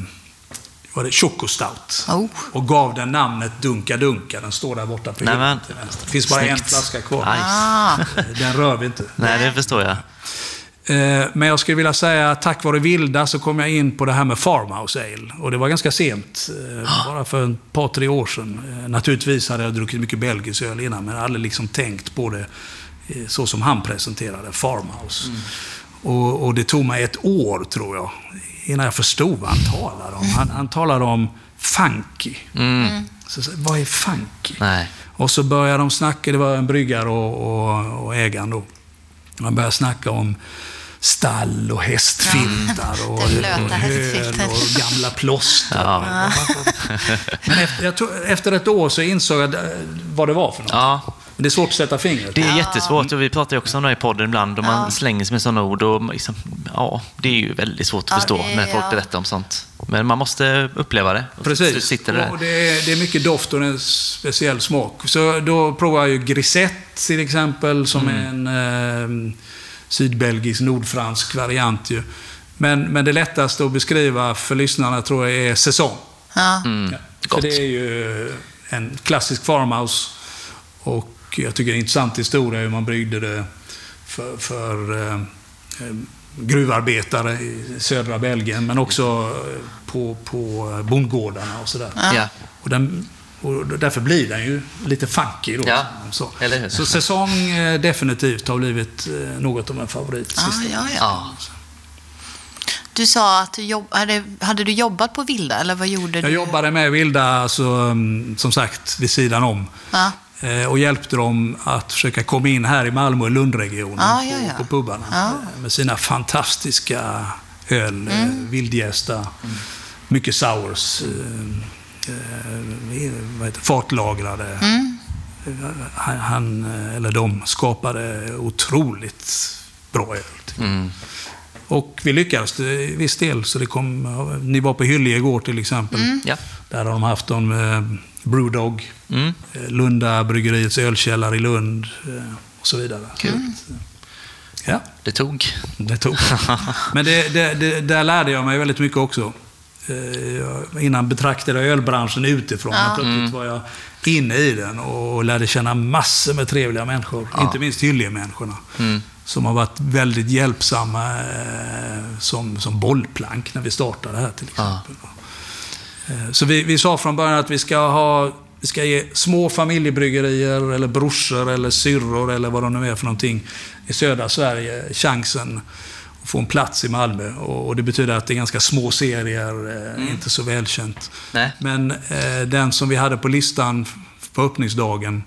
Speaker 3: var det Chocostout.
Speaker 2: Oh.
Speaker 3: Och gav den namnet Dunka Dunka. Den står där borta på hyllan till vänster. Det finns bara en
Speaker 1: Snyggt.
Speaker 3: flaska kvar.
Speaker 1: Nice.
Speaker 2: Ah.
Speaker 3: Den rör vi inte.
Speaker 1: Nej, det förstår jag.
Speaker 3: Eh, Men jag skulle vilja säga att tack vare Vilda så kom jag in på det här med Farmhouse Ale. Och det var ganska sent. eh, Bara för ett par, tre år sedan. Naturligtvis hade jag druckit mycket belgisk öl innan, men jag hade aldrig liksom tänkt på det så som han presenterade, Farmhouse. Och, och det tog mig ett år, tror jag, innan jag förstod vad han talade om. Han, han talade om funky. Så, så, vad är funky?
Speaker 1: Nej.
Speaker 3: Och så började de snacka, det var en bryggare och, och, och ägaren då. Man började snacka om stall och hästfiltar och,
Speaker 2: Den blöta
Speaker 3: och höl och gamla plåster.
Speaker 1: Ja.
Speaker 3: Men efter, jag tror, efter ett år så insåg jag eh, vad det var för något.
Speaker 1: Ja,
Speaker 3: Men det är svårt att sätta fingret.
Speaker 1: Det är jättesvårt och vi pratar ju också om det i podden ibland och man slänger sig med sådana ord och liksom, ja, det är ju väldigt svårt att
Speaker 2: Ja,
Speaker 1: förstå
Speaker 2: det-
Speaker 1: när folk
Speaker 2: ja.
Speaker 1: berättar om sånt. Men man måste uppleva det. Och så
Speaker 3: Precis.
Speaker 1: sitter det
Speaker 3: Och
Speaker 1: där.
Speaker 3: det, är, det är mycket doft och en speciell smak. Så då provar jag ju Grisette till exempel, som
Speaker 1: Mm.
Speaker 3: är en eh, sydbelgisk, nordfransk variant. Ju. Men, men det lättaste att beskriva för lyssnarna tror jag är säsong.
Speaker 2: Ja.
Speaker 1: Mm.
Speaker 3: Ja, för det är ju en klassisk farmhouse. Och jag tycker det är en intressant historia hur man bryggde det för, för eh, gruvarbetare i södra Belgien, men också eh, på, på bondgårdarna och sådär.
Speaker 1: Ja.
Speaker 3: Och, den, och därför blir den ju lite funky då.
Speaker 1: Ja,
Speaker 3: så.
Speaker 1: eller hur?
Speaker 3: så säsong eh, definitivt har blivit eh, något av en favorit. Sista.
Speaker 2: ja, ja. Du sa att du jobb... hade, hade du jobbat på Vilda, eller vad gjorde du?
Speaker 3: Jag jobbade med Vilda, alltså, mm, som sagt, vid sidan om.
Speaker 2: Ja.
Speaker 3: Eh, och hjälpte dem att försöka komma in här i Malmö och Lundregionen
Speaker 2: Ja, ja, ja.
Speaker 3: På, på pubarna.
Speaker 2: Ja.
Speaker 3: Eh, Med sina fantastiska öl,
Speaker 2: Mm.
Speaker 3: eh, vildjästa, mycket sours, eh, eh, fatlagrade.
Speaker 2: Mm.
Speaker 3: Eh, Han, han, eh, eller de, skapade otroligt bra öl.
Speaker 1: Mm.
Speaker 3: Och vi lyckades till viss del. Så det kom, ni var på Hyllie igår till exempel.
Speaker 2: Mm.
Speaker 1: Ja.
Speaker 3: Där har de haft eh, Brewdog.
Speaker 1: Mm.
Speaker 3: Eh, Lunda bryggeriets ölkällare i Lund eh, och så vidare.
Speaker 1: Kul.
Speaker 3: Ja,
Speaker 1: Det tog.
Speaker 3: det tog. *laughs* Men det, det, det, där lärde jag mig väldigt mycket också. Eh, Innan betraktade jag ölbranschen utifrån, men plötsligt var jag inne i den och lärde känna massor med trevliga människor. Inte minst Hyllie-människorna. Som har varit väldigt hjälpsamma som, som bollplank när vi startade här till exempel. Eh, Så vi, vi sa från början att vi ska ha vi ska ge små familjebryggerier, eller brorsor, eller syrror, eller vad de nu är för någonting, i södra Sverige chansen att få en plats i Malmö. Och, det betyder att det är ganska små serier, eh, inte så välkänt.
Speaker 1: Nej.
Speaker 3: Men eh, den som vi hade på listan på öppningsdagen,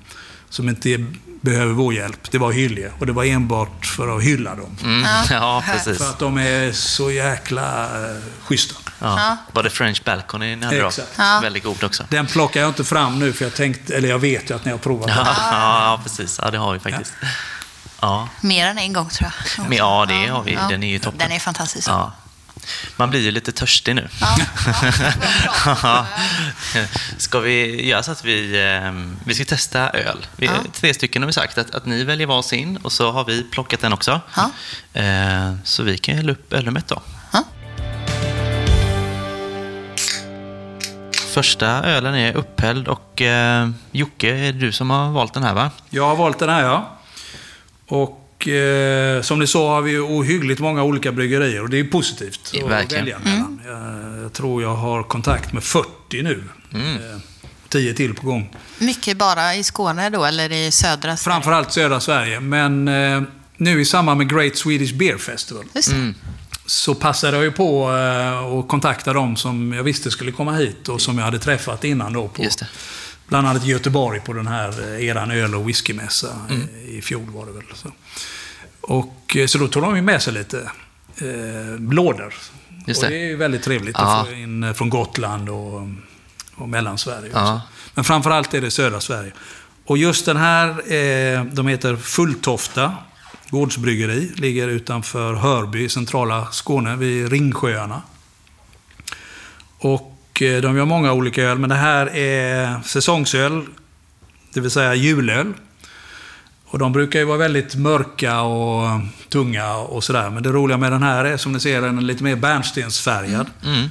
Speaker 3: som inte behöver vår hjälp, det var Hyllie. Och det var enbart för att hylla dem.
Speaker 1: Mm. Ja, *laughs* precis.
Speaker 3: För att de är så jäkla eh, schyssta.
Speaker 1: Ja. Var det French Balcony ni hade då?
Speaker 3: Exakt.
Speaker 2: Ja.
Speaker 1: Väldigt god också.
Speaker 3: Den plockar jag inte fram nu, för jag tänkte, eller jag vet ju att ni har provat den. *laughs*
Speaker 1: Ja, ja, precis. Ja, det har vi faktiskt. Ja,
Speaker 2: Mer än en gång, tror jag.
Speaker 1: Men ja, det har vi. Den är ju toppen.
Speaker 2: Den är fantastisk.
Speaker 1: ja. Man blir ju lite törstig nu.
Speaker 2: Ja, *laughs* ja.
Speaker 1: Ska vi göra så att vi, eh, vi ska testa öl? Vi,
Speaker 2: Ja.
Speaker 1: Tre stycken har vi sagt att, att ni väljer varsin och så har vi plockat den också.
Speaker 2: Ja.
Speaker 1: Eh, så vi kan hälla upp ölnumret då.
Speaker 2: Ja.
Speaker 1: Första ölen är upphälld och eh, Jocke, är det du som har valt den här va?
Speaker 3: Jag har valt den här, ja. Och eh, som ni sa har vi ohyggligt många olika bryggerier och det är positivt
Speaker 1: Ja,
Speaker 3: att
Speaker 1: verkligen.
Speaker 3: välja mellan. Jag, jag tror jag har kontakt med 40 nu.
Speaker 1: Mm.
Speaker 3: Eh, 10 till på gång.
Speaker 2: Mycket bara i Skåne då, eller i södra Sverige?
Speaker 3: Framförallt södra Sverige, men eh, nu i samband med Great Swedish Beer Festival
Speaker 2: Just det.
Speaker 1: Mm.
Speaker 3: så passade jag ju på eh, att kontakta dem som jag visste skulle komma hit och som jag hade träffat innan då. På,
Speaker 1: Just det.
Speaker 3: Bland annat i Göteborg på den här eh, eran öl och whiskymässa
Speaker 1: Mm.
Speaker 3: eh, i fjol var det väl. Så, och, eh, så då tog de ju med sig lite eh, lådor.
Speaker 1: Just
Speaker 3: och
Speaker 1: det.
Speaker 3: det är ju väldigt trevligt
Speaker 1: Ja.
Speaker 3: att få in från Gotland och, och Mellansverige. Också. Men framförallt är det södra Sverige. Och just den här, eh, de heter Fulltofta gårdsbryggeri. Ligger utanför Hörby i centrala Skåne vid Ringsjöarna. Och de gör många olika öl, men det här är säsongsöl, det vill säga julöl. Och de brukar ju vara väldigt mörka och tunga och sådär. Men det roliga med den här är som ni ser, den är lite mer bärnstensfärgad.
Speaker 1: Mm.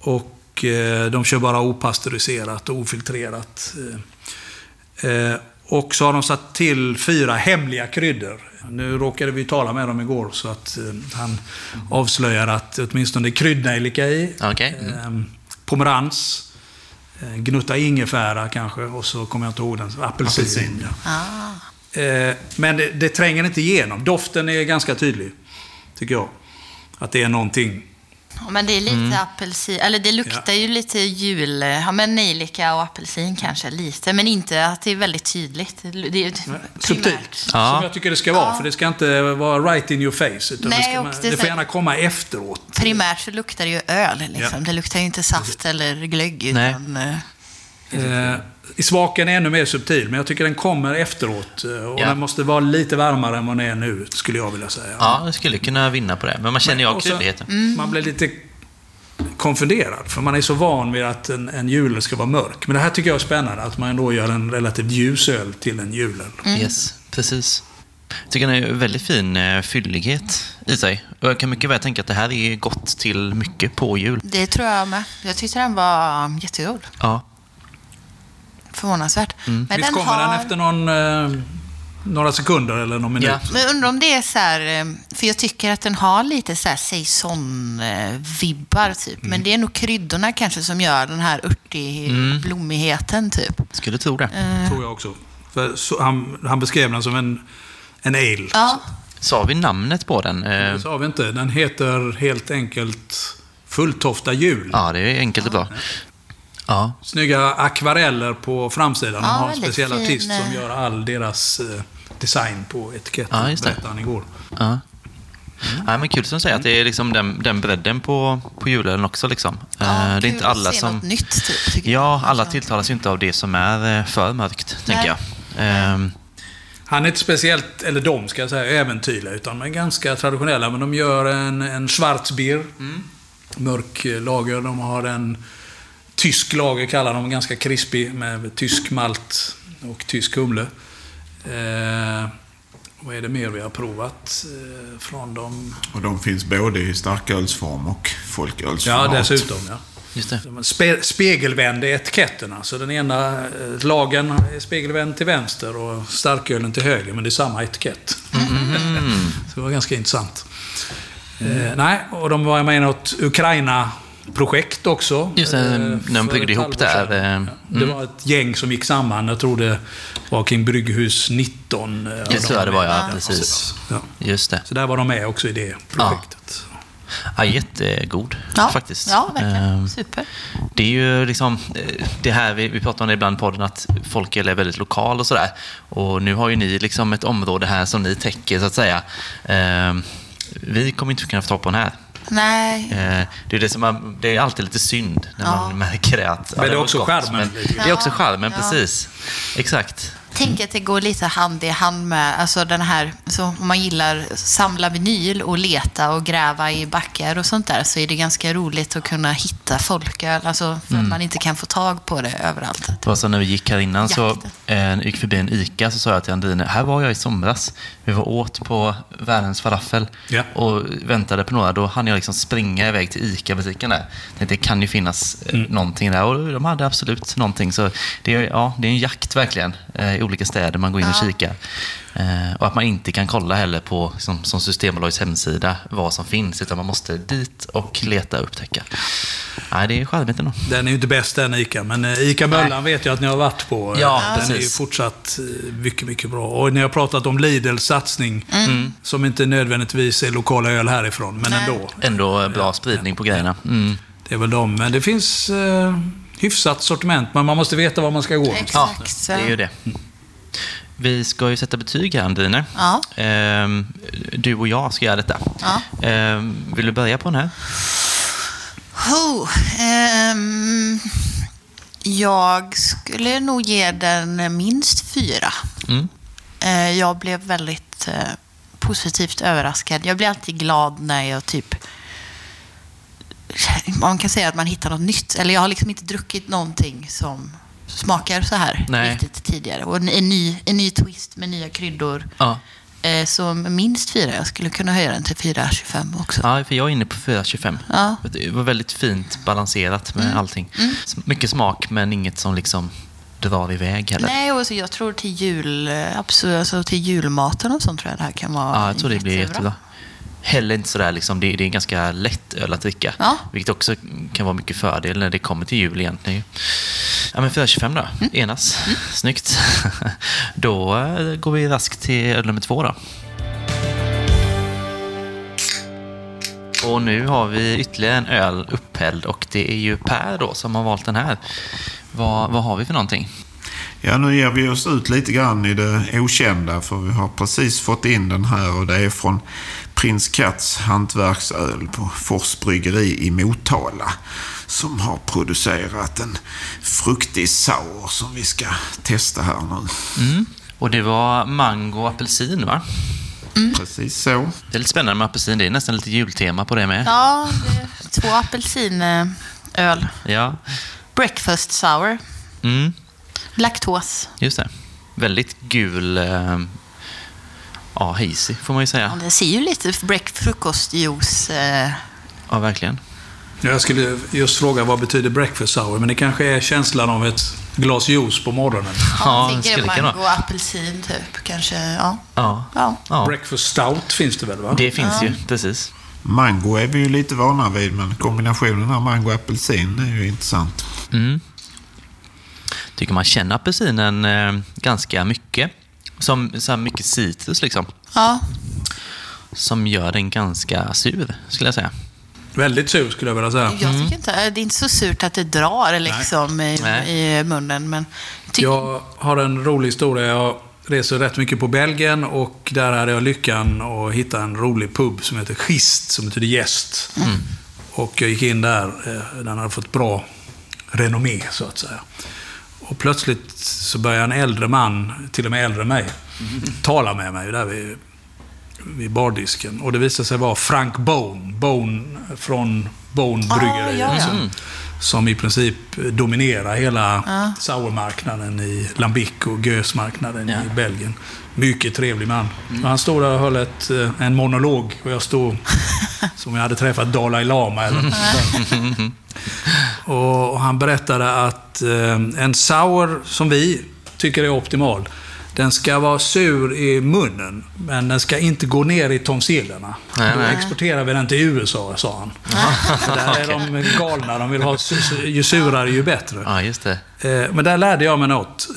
Speaker 3: Och eh, de kör bara opastöriserat och ofiltrerat. Eh, eh, och så har de satt till fyra hemliga kryddor. Nu råkade vi tala med dem igår så att eh, han avslöjar att åtminstone kryddnejlika i.
Speaker 1: Okej. Mm.
Speaker 3: Pomerans. Eh, gnutta ingefära kanske och så kommer jag inte ihåg den. Apelsin.
Speaker 4: Apelsin.
Speaker 3: ja.
Speaker 2: Ah.
Speaker 3: Eh, men det, det tränger inte igenom. Doften är ganska tydlig, tycker jag. Att det är någonting.
Speaker 2: Ja, men det är lite
Speaker 1: Mm.
Speaker 2: apelsin, eller det luktar ju lite jul, ja men nejlika och apelsin kanske lite, men inte att det är väldigt tydligt. Det är
Speaker 3: Subtilt.
Speaker 1: Ja.
Speaker 3: Som jag tycker det ska vara. För det ska inte vara right in your face. Utan
Speaker 2: Nej,
Speaker 3: det, ska, man-
Speaker 2: det
Speaker 3: det får gärna komma efteråt.
Speaker 2: Primärt så luktar det ju öl, liksom.
Speaker 3: Ja.
Speaker 2: det luktar ju inte saft eller glögg, utan... eh,
Speaker 3: Eh, smaken är ännu mer subtil, men jag tycker den kommer efteråt. eh, Och
Speaker 1: Ja.
Speaker 3: den måste vara lite varmare än vad den är nu, skulle jag vilja säga.
Speaker 1: Ja, jag skulle kunna vinna på det. Men man känner ju av kryddigheten.
Speaker 3: Man blir lite konfunderad, för man är så van vid att en, en julöl ska vara mörk. Men det här tycker jag är spännande, att man ändå gör en relativt ljus öl till en julöl.
Speaker 1: Yes, precis. Jag tycker den är väldigt fin eh, fyllighet i sig. Och jag kan mycket väl tänka att det här är gott till mycket på jul.
Speaker 2: Det tror jag med. Jag tyckte den var jättegod.
Speaker 1: Ja,
Speaker 2: Förvånansvärt. Men
Speaker 3: Visst
Speaker 2: den
Speaker 3: kommer
Speaker 2: har...
Speaker 3: den efter någon, eh, några sekunder eller någon minut?
Speaker 1: Ja.
Speaker 2: Men undrar om det är så här, eh, för jag tycker att den har lite så här saison-vibbar typ. Men det är nog kryddorna kanske som gör den här örtig blommigheten typ.
Speaker 1: skulle tro det.
Speaker 3: Tror jag också. För så, han, han beskrev den som en, en ale.
Speaker 2: Ja,
Speaker 1: Sa vi namnet på den? Eh,
Speaker 3: Det sa vi inte. Den heter helt enkelt Fulltofta jul.
Speaker 1: Ja, det är enkelt och bra. Ja,
Speaker 3: Snygga akvareller på framsidan. De
Speaker 2: Ja,
Speaker 3: har en speciell
Speaker 2: fin,
Speaker 3: artist som
Speaker 2: eh.
Speaker 3: gör all deras eh, design på etiketten.
Speaker 1: Ja, just det.
Speaker 3: berättade han igår.
Speaker 1: ja. Ja, men kul som du säger att det är liksom den, den bredden på, på julen också. Liksom.
Speaker 2: ja
Speaker 1: Eh, det är inte alla som...
Speaker 2: något nytt typ.
Speaker 1: Ja, alla tilltalas ju inte av det som är för mörkt, tänker
Speaker 2: Nej.
Speaker 1: jag. Ehm,
Speaker 3: Han är inte speciellt, eller de ska jag säga, äventyrliga. Utan de är ganska traditionella. Men de gör en, en Schwarzbier. Mörk eh, lager. De har en tysk lager, kallar de. Ganska krispig med tysk malt och tysk humle. Eh, vad är det mer vi har provat eh, från dem?
Speaker 4: Och de finns både i starkölsform och
Speaker 3: Ja,
Speaker 4: folkölsformat.
Speaker 3: dessutom. Ja.
Speaker 1: just det.
Speaker 3: De Spe, spegelvände etiketterna. Så den ena eh, lagen är spegelvänd till vänster och starkölen till höger. Men det är samma etikett. *laughs* så det var ganska intressant. Eh, nej, och de var med i något Ukraina-projekt också.
Speaker 1: Just det,
Speaker 3: eh,
Speaker 1: när de byggde ihop där, eh,
Speaker 3: Ja, Det var ett gäng som gick samman. Jag tror det var kring Brygghus 19. eh,
Speaker 1: Det jag det var, ja.
Speaker 3: med.
Speaker 1: Precis.
Speaker 3: Ja.
Speaker 1: Just det.
Speaker 3: Så där var de med också i det projektet.
Speaker 1: Ja, jättegod,
Speaker 2: Ja,
Speaker 1: faktiskt.
Speaker 2: ja verkligen.
Speaker 1: Ehm,
Speaker 2: Super.
Speaker 1: Det är ju liksom det här vi, vi pratar om det ibland i podden, att folköl är väldigt lokal och sådär. Och nu har ju ni liksom ett område här som ni täcker, så att säga. Ehm, vi kommer inte kunna få tag på den här.
Speaker 2: Nej.
Speaker 1: Eh, Det är, det, som man, det är alltid lite synd när
Speaker 2: Ja.
Speaker 1: man märker det. Att,
Speaker 3: Men det är också
Speaker 1: gott,
Speaker 3: charmen grann.
Speaker 1: Det är också charmen,
Speaker 2: Ja.
Speaker 1: precis. Exakt.
Speaker 2: Tänk att det går lite hand i hand med, alltså den här, så om man gillar samla vinyl och leta och gräva i backar och sånt där så är det ganska roligt att kunna hitta folköl, alltså för att man inte kan få tag på det överallt.
Speaker 1: Det var så när vi gick här innan, så
Speaker 2: Jakten.
Speaker 1: eh, gick förbi en ICA, så sa jag till Andine, här var jag i somras. Vi var åt på världens falafel
Speaker 3: Ja.
Speaker 1: och väntade på några. Då hann jag liksom springa iväg till ICA-butiken där. Tänkte, Det kan ju finnas eh, någonting där och de hade absolut någonting. Så det är, ja, det är en jakt verkligen eh, i olika städer man går in och
Speaker 2: Ja.
Speaker 1: kikar. Eh, och att man inte kan kolla heller på, som, som Systembolagets hemsida, vad som finns, utan man måste dit och leta och upptäcka. Nej, det är charmigt ändå.
Speaker 3: Den är ju inte bäst den ICA, men eh, ICA Möllan vet jag att ni har varit på.
Speaker 1: Ja,
Speaker 3: den är ju
Speaker 1: precis.
Speaker 3: fortsatt eh, mycket, mycket bra. Och ni har pratat om Lidls satsning, som inte nödvändigtvis är lokala öl härifrån, men
Speaker 2: Nej.
Speaker 3: ändå.
Speaker 1: Ändå bra spridning på grejerna. Mm.
Speaker 3: Det är väl de. Men det finns eh, hyfsat sortiment, men man måste veta var man ska gå.
Speaker 2: Exakt.
Speaker 1: Ja, det är ju det. Vi ska ju sätta betyg här, Andine.
Speaker 2: Ja.
Speaker 1: Ehm, du och jag ska göra detta.
Speaker 2: Ja.
Speaker 1: Ehm, vill du börja på den här?
Speaker 2: Oh, ehm, jag skulle nog ge den minst fyra.
Speaker 1: Mm.
Speaker 2: Eh, jag blev väldigt eh, positivt överraskad. Jag blir alltid glad när jag typ... Man kan säga att man hittar något nytt. Eller jag har liksom inte druckit någonting som smakar så här
Speaker 1: Nej.
Speaker 2: riktigt tidigare. Och en, en, ny, en ny twist med nya kryddor.
Speaker 1: Ja.
Speaker 2: Eh, så minst fyra. Jag skulle kunna höja den till 4,25 också.
Speaker 1: ja, för jag är inne på 4,25.
Speaker 2: Ja.
Speaker 1: Det var väldigt fint balanserat med allting. S- Mycket smak, men inget som liksom drar iväg heller.
Speaker 2: Nej, och så jag tror till jul, eh, absolut, alltså till julmaten och sånt tror jag det här kan vara
Speaker 1: Ja, jag tror det blir jättebra. Heller inte sådär, liksom, det, det är en ganska lätt öl att dricka.
Speaker 2: Ja.
Speaker 1: Vilket också kan vara mycket fördel när det kommer till jul egentligen. Ja, men 4,25 då.
Speaker 2: Mm.
Speaker 1: Enas. Snyggt. *laughs* då eh, går vi raskt till öl nummer två då. Och nu har vi ytterligare en öl upphälld och det är ju Per då som har valt den här. Vad, vad har vi för någonting?
Speaker 4: Ja, nu ger vi oss ut lite grann i det okända för vi har precis fått in den här och det är från Prins Katz hantverksöl på Fors bryggeri i Motala. som har producerat en fruktig sour som vi ska testa här nu.
Speaker 1: Mm. Och det var mango och apelsin, va?
Speaker 4: Precis så.
Speaker 1: Det är lite spännande med apelsin. Det är nästan lite jultema på det med.
Speaker 2: Ja, det är två apelsinöl.
Speaker 1: Ja.
Speaker 2: Breakfast sour.
Speaker 1: Mm.
Speaker 2: Laktos.
Speaker 1: Just det. Väldigt gul... Eh, ja, hazy får man ju
Speaker 2: Ja,
Speaker 1: säga.
Speaker 2: det ser ju lite frukostjuice. Eh.
Speaker 1: Ja, verkligen.
Speaker 3: Jag skulle just fråga vad betyder breakfast sour, men det kanske är känslan av ett glas juice på morgonen.
Speaker 1: Ja,
Speaker 2: tänker
Speaker 1: skulle
Speaker 2: mango och apelsin typ. Kanske, ja.
Speaker 1: Ja.
Speaker 2: ja.
Speaker 1: ja.
Speaker 3: Breakfast stout finns det väl? va?
Speaker 1: Det finns ju, precis.
Speaker 4: Mango är vi ju lite vana vid, men kombinationen av mango och apelsin är ju intressant.
Speaker 1: Mm. Tycker man känner apelsinen eh, ganska mycket. Som så här mycket citrus liksom.
Speaker 2: ja.
Speaker 1: Som gör den ganska sur, skulle jag säga.
Speaker 3: Väldigt sur skulle jag vilja säga.
Speaker 2: Jag tycker inte, det är inte så surt att det drar liksom i,
Speaker 1: Nej.
Speaker 2: i munnen. Men jag tycker,
Speaker 3: Jag har en rolig historia. Jag reser rätt mycket på Belgien och där hade jag lyckan att hitta en rolig pub som heter Schist, som betyder gäst. Och jag gick in där. eh, Den hade fått bra renommé, så att säga. Och plötsligt så börjar en äldre man, till och med äldre än mig, tala med mig där vid, vid bardisken. Och det visade sig vara Frank Bone. Bone från Bone
Speaker 2: Ah,
Speaker 3: Bryggeri.
Speaker 2: ja, ja.
Speaker 3: som- Som i princip dominerar hela sourmarknaden i Lambic och Gösmarknaden
Speaker 1: Ja.
Speaker 3: i Belgien. Mycket trevlig man. Och Han stod där och höll ett, eh, en monolog och jag stod *laughs* som jag hade träffat Dalai Lama eller *laughs* och, han berättade att eh, en sour som vi tycker är optimal, den ska vara sur i munnen, men den ska inte gå ner i tonsillerna.
Speaker 1: Nej,
Speaker 3: Då
Speaker 1: nej.
Speaker 3: exporterar vi den till USA, sa han. *laughs* Där är de galna. De vill ha ju surare ju bättre.
Speaker 1: Ja, just det.
Speaker 3: Eh, Men där lärde jag mig något.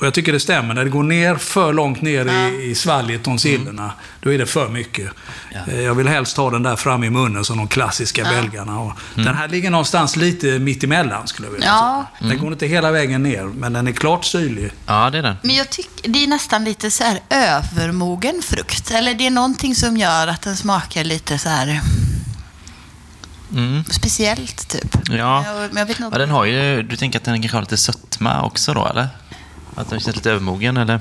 Speaker 3: Och jag tycker det stämmer. När det går ner för långt ner i, i svalget, tonsillerna, då är det för mycket. Eh, Jag vill helst ha den där fram i munnen som de klassiska belgarna har. Den här ligger någonstans lite mittemellan, skulle jag vilja
Speaker 2: Ja.
Speaker 3: säga. Den går inte hela vägen ner, men den är klart syrlig.
Speaker 1: Ja, det är den.
Speaker 2: Men jag tycker det är nästan lite så här övermogen frukt. Eller det är någonting som gör att den smakar lite så här
Speaker 1: Mm.
Speaker 2: speciellt typ.
Speaker 1: Ja.
Speaker 2: Jag, men jag vet inte.
Speaker 1: ja, den har ju... Du tänker att den kanske har lite sötma också då, eller? Att den känns lite övermogen, eller?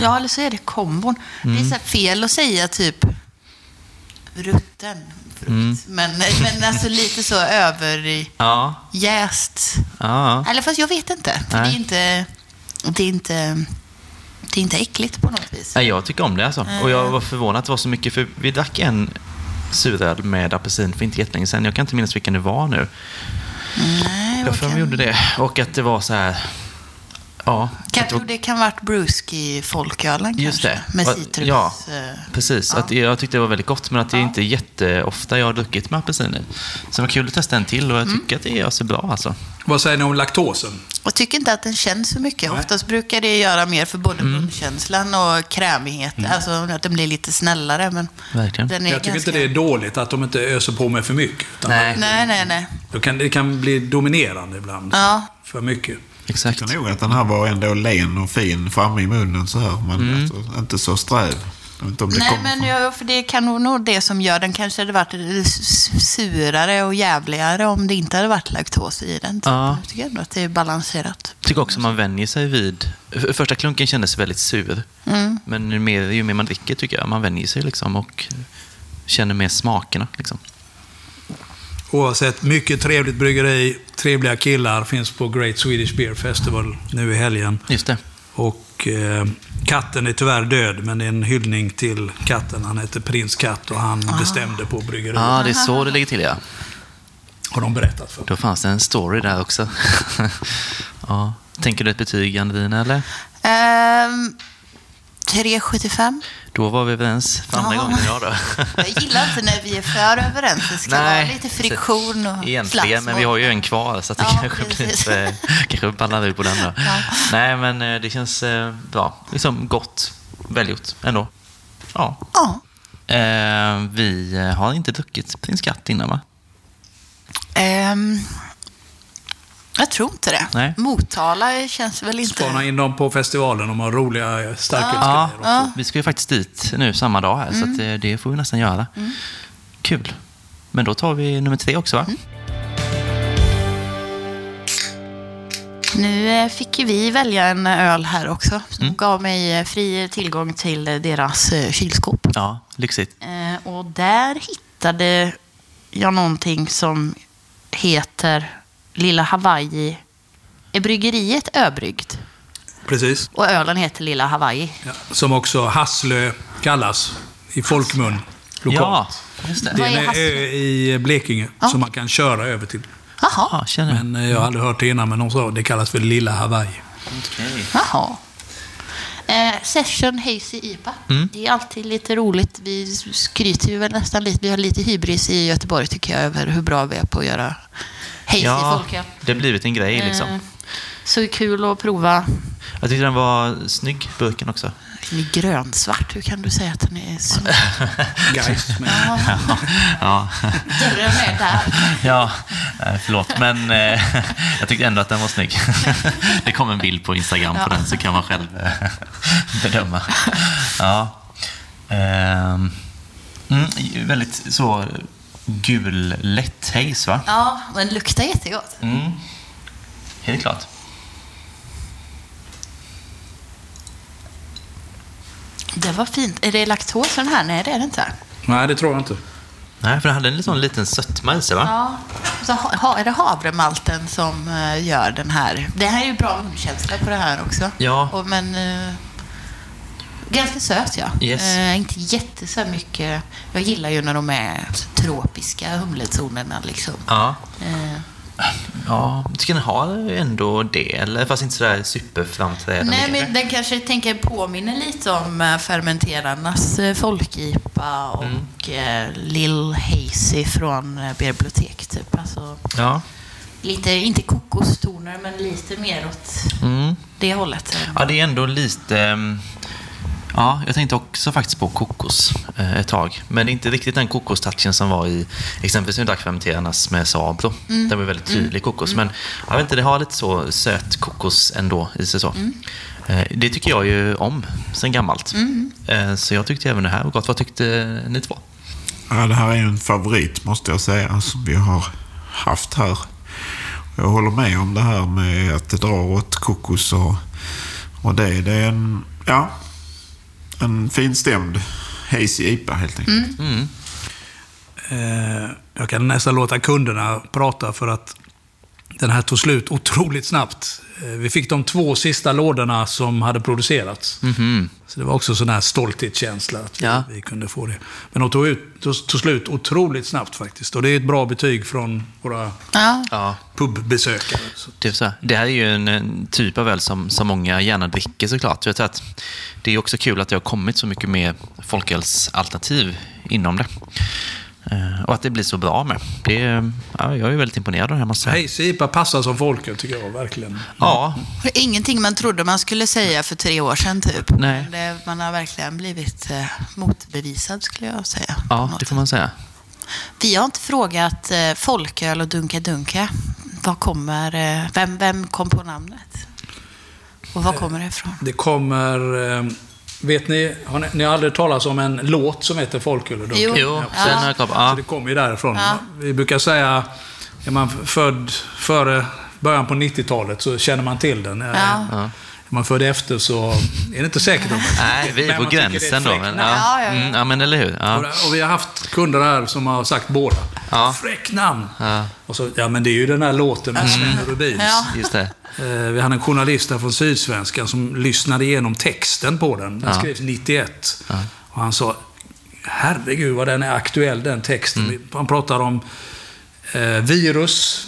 Speaker 2: Ja, eller så är det kombon. Det är
Speaker 1: Mm.
Speaker 2: så fel att säga typ rutten frukt.
Speaker 1: Mm.
Speaker 2: Men, men alltså lite så överjäst.
Speaker 1: Ja. Ja.
Speaker 2: Eller fast jag vet inte. Det är inte, det är inte, det är inte äckligt på något vis.
Speaker 1: Nej, jag tycker om det alltså. Och jag var förvånad att det var så mycket, för vi drack en suröl med apelsin för inte jättelänge sedan. Jag kan inte minnas vilken det var nu.
Speaker 2: Nej,
Speaker 1: Jag för mig
Speaker 2: kan-
Speaker 1: gjorde det. Och att det var så här... Ja.
Speaker 2: Jag
Speaker 1: det
Speaker 2: tror det kan varit brewski folkölen
Speaker 1: Just
Speaker 2: kanske.
Speaker 1: det.
Speaker 2: Med citrus.
Speaker 1: ja.
Speaker 2: eh,
Speaker 1: precis.
Speaker 2: Ja.
Speaker 1: Att jag tyckte det var väldigt gott, men att det är
Speaker 2: Ja.
Speaker 1: inte jätteofta jag har druckit med apelsin i. Så det var kul att testa en till och jag
Speaker 2: Mm.
Speaker 1: tycker att det gör sig bra alltså.
Speaker 3: Vad säger ni om laktosen?
Speaker 2: Jag tycker inte att den känns så mycket.
Speaker 3: Nej.
Speaker 2: Oftast brukar det göra mer för både
Speaker 1: Mm.
Speaker 2: munkänslan och krämighet. Alltså att den blir lite snällare. Men
Speaker 1: Verkligen.
Speaker 2: den är
Speaker 3: Jag tycker
Speaker 2: ganska...
Speaker 3: inte det är dåligt att de inte öser på med för mycket. Utan
Speaker 1: Nej.
Speaker 2: Nej, nej, nej.
Speaker 3: då kan, det kan bli dominerande ibland.
Speaker 2: Ja.
Speaker 3: För mycket.
Speaker 1: Exakt.
Speaker 4: Jag tycker nog att den här var ändå len och fin framme i munnen så här. Men alltså, inte så sträv.
Speaker 2: Nej, men jag, för det kan nog nog det som gör den kanske hade varit surare och jävligare om det inte hade varit laktos i den. Typ.
Speaker 1: Ja.
Speaker 2: Jag tycker ändå att det är balanserat.
Speaker 1: Jag tycker också man vänjer sig vid... för- Första klunken kändes väldigt sur.
Speaker 2: Mm.
Speaker 1: Men ju mer, ju mer man dricker tycker jag, man vänjer sig liksom och känner mer smakerna. Liksom.
Speaker 3: Oavsett, mycket trevligt bryggeri, trevliga killar, finns på Great Swedish Beer Festival nu i helgen.
Speaker 1: Just det.
Speaker 3: Och eh, katten är tyvärr död, men det är en hyllning till katten. Han heter Prins Katt och han bestämde på bryggeriet.
Speaker 1: Ja, det är så det ligger till ja.
Speaker 3: Har de berättat för
Speaker 1: Då fanns det en story där också. *laughs* ja. Tänker du ett betyg, Anna eller?
Speaker 2: Ehm, 3,75.
Speaker 1: Då var vi överens för andra
Speaker 2: Ja.
Speaker 1: gången idag då. *laughs*
Speaker 2: Jag gillar inte när vi är för överens. Det ska vara lite friktion och
Speaker 1: Egentligen,
Speaker 2: slagsmål.
Speaker 1: men vi har ju en kvar så att det
Speaker 2: Ja,
Speaker 1: kanske
Speaker 2: precis.
Speaker 1: blir kanske ballar ur på den då.
Speaker 2: Ja.
Speaker 1: Nej, men eh, det känns eh, bra. Liksom gott, välgjort ändå. Ja.
Speaker 2: Ja.
Speaker 1: Eh, vi har inte druckit Prins Katt innan va?
Speaker 2: Ehm, jag tror inte det.
Speaker 1: Nej.
Speaker 2: Motala känns väl inte...
Speaker 3: Spana in dem på festivalen, de har roliga
Speaker 1: eh,
Speaker 3: starkölsgrejer ja. ja.
Speaker 1: Vi ska ju faktiskt dit nu samma dag, här, mm. så det, det får vi nästan göra. Mm. Kul. Men då tar vi nummer tre också, va? Mm.
Speaker 2: Nu eh, fick vi välja en öl här också. Som mm. gav mig fri tillgång till deras kylskåp.
Speaker 1: Ja, lyxigt.
Speaker 2: Och där hittade jag någonting som heter Lilla Hawaii. Är bryggeriet öbryggt?
Speaker 3: Precis.
Speaker 2: Och ölen heter Lilla Hawaii.
Speaker 3: Ja, som också Hasslö kallas i folkmun
Speaker 1: Ja,
Speaker 3: lokalt.
Speaker 1: just det.
Speaker 3: Det är
Speaker 2: är
Speaker 3: en ö i Blekinge
Speaker 2: Ja.
Speaker 3: som man kan köra över till.
Speaker 2: Jaha.
Speaker 1: Ja, känner jag.
Speaker 3: Men eh, jag har aldrig hört det innan, men de sa det kallas för Lilla Hawaii.
Speaker 1: Okej.
Speaker 2: Jaha. Eh, session Hazy IPA. Det är alltid lite roligt. Vi skryter ju väl nästan lite. Vi har lite hybris i Göteborg tycker jag över hur bra vi är på att göra hazy
Speaker 1: Ja,
Speaker 2: folköl.
Speaker 1: det har blivit en grej liksom.
Speaker 2: Eh, Så kul att prova.
Speaker 1: Jag tyckte den var snygg, burken också.
Speaker 2: Den är grönsvart. Hur kan du säga att den är. *laughs*
Speaker 3: Guys. Men, *laughs*
Speaker 1: Ja,
Speaker 2: Dörren är där. *laughs*
Speaker 1: ja eh, förlåt. Men eh, jag tyckte ändå att den var snygg. Det kom en bild på Instagram på
Speaker 2: Ja.
Speaker 1: den så kan man själv eh, bedöma. Ja. Ehm, mm, väldigt så gul, lätt haze va?
Speaker 2: Ja, men luktar jättegott.
Speaker 1: Mm. Helt klart.
Speaker 2: Det var fint. Är det laktos den här? Nej, det är det inte.
Speaker 3: nej, det tror jag inte.
Speaker 1: Nej, för den hade en sån liten sötma i sig va?
Speaker 2: Ja. Så ha, ha, är det havremalten som eh, gör den här? Det här är ju bra munkänsla på det här också.
Speaker 1: Ja.
Speaker 2: Och, men eh, ganska söt ja.
Speaker 1: Yes.
Speaker 2: Eh, inte jätte så mycket. Jag gillar ju när de är tropiska humlezonerna liksom.
Speaker 1: Ja.
Speaker 2: Eh,
Speaker 1: Ja, jag tycker den har ändå det. Eller fast inte sådär superframträdande.
Speaker 2: nej, men den kanske tänker påminner lite om eh, fermenterarnas eh, folkipa och
Speaker 1: Mm.
Speaker 2: eh, Lill Hazy från Bibliotek typ. Alltså,
Speaker 1: Ja.
Speaker 2: lite, inte kokostoner, men lite mer åt
Speaker 1: Mm.
Speaker 2: det hållet.
Speaker 1: Ja, det är ändå lite... Ja, jag tänkte också faktiskt på kokos eh, ett tag. Men inte riktigt den kokostouchen som var i exempelvis nu Dackfermenterarnas med Sabro.
Speaker 2: Mm.
Speaker 1: Det var väldigt tydlig kokos. Men jag vet inte, det har lite så söt kokos ändå i sig så.
Speaker 2: Mm.
Speaker 1: Eh, Det tycker jag ju om sen gammalt.
Speaker 2: Mm.
Speaker 1: Eh, Så jag tyckte även det här var gott. Vad tyckte ni två?
Speaker 4: Ja, det här är ju en favorit måste jag säga som vi har haft här. Jag håller med om det här med att det drar åt kokos och, och det. Det är en, ja, en finstämd hazy IPA helt enkelt.
Speaker 1: Mm.
Speaker 3: Eh, jag kan nästan låta kunderna prata för att den här tog slut otroligt snabbt. Eh, vi fick de två sista lådorna som hade producerats. Så det var också sån här stolthetskänsla att vi,
Speaker 1: Ja.
Speaker 3: vi kunde få det. Men de tog, ut, tog, tog slut otroligt snabbt faktiskt. Och det är ett bra betyg från våra
Speaker 2: Ja.
Speaker 3: Pubbesökare.
Speaker 1: Det, är så här. det här är ju en, en typ av öl som, som många gärna dricker såklart. Jag tror att det är också kul att det har kommit så mycket mer folkölsalternativ inom det. Eh, och att det blir så bra med. Det, är- ja, jag är väldigt imponerad av det här måste jag säga.
Speaker 3: Passar som folköl tycker jag verkligen.
Speaker 1: Ja,
Speaker 2: Ingenting man trodde man skulle säga för tre år sedan typ.
Speaker 1: Nej.
Speaker 2: Men Det, man har verkligen blivit eh, motbevisad skulle jag säga.
Speaker 1: ja, det får man säga.
Speaker 2: Vi har inte frågat eh, folköl och Dunka Dunka. Vad kommer, eh, vem, vem kom på namnet? Och var kommer det ifrån?
Speaker 3: Det kommer... Vet ni, har ni, ni har aldrig talat om en låt som heter Folköl och Dunkel?
Speaker 2: Jo.
Speaker 1: Jo,
Speaker 2: Ja.
Speaker 1: har jag på-
Speaker 3: Så
Speaker 1: ja.
Speaker 3: det kommer ju därifrån.
Speaker 2: Ja.
Speaker 3: Vi brukar säga, är man född före början på 90-talet så känner man till den.
Speaker 2: Ja.
Speaker 3: Är man född efter så är det inte säkert. Om *laughs*
Speaker 1: Nej, vi är på
Speaker 3: det är
Speaker 1: gränsen då. Men, ja.
Speaker 2: Ja, ja, ja.
Speaker 1: Mm, ja, men eller hur. Ja.
Speaker 3: Och, och vi har haft kunder här som har sagt båda.
Speaker 1: Ja.
Speaker 3: Fräck namn!
Speaker 1: Ja.
Speaker 3: Och så, ja men det är ju den här låten med Sven Rubins.
Speaker 2: Ja.
Speaker 1: Just det.
Speaker 3: Eh, Vi hade en journalist här från Sydsvenskan som lyssnade igenom texten på den. Den
Speaker 1: Ja.
Speaker 3: skrevs 91. Och han sa, herregud vad den är aktuell den texten.
Speaker 1: Mm.
Speaker 3: Han pratar om eh, virus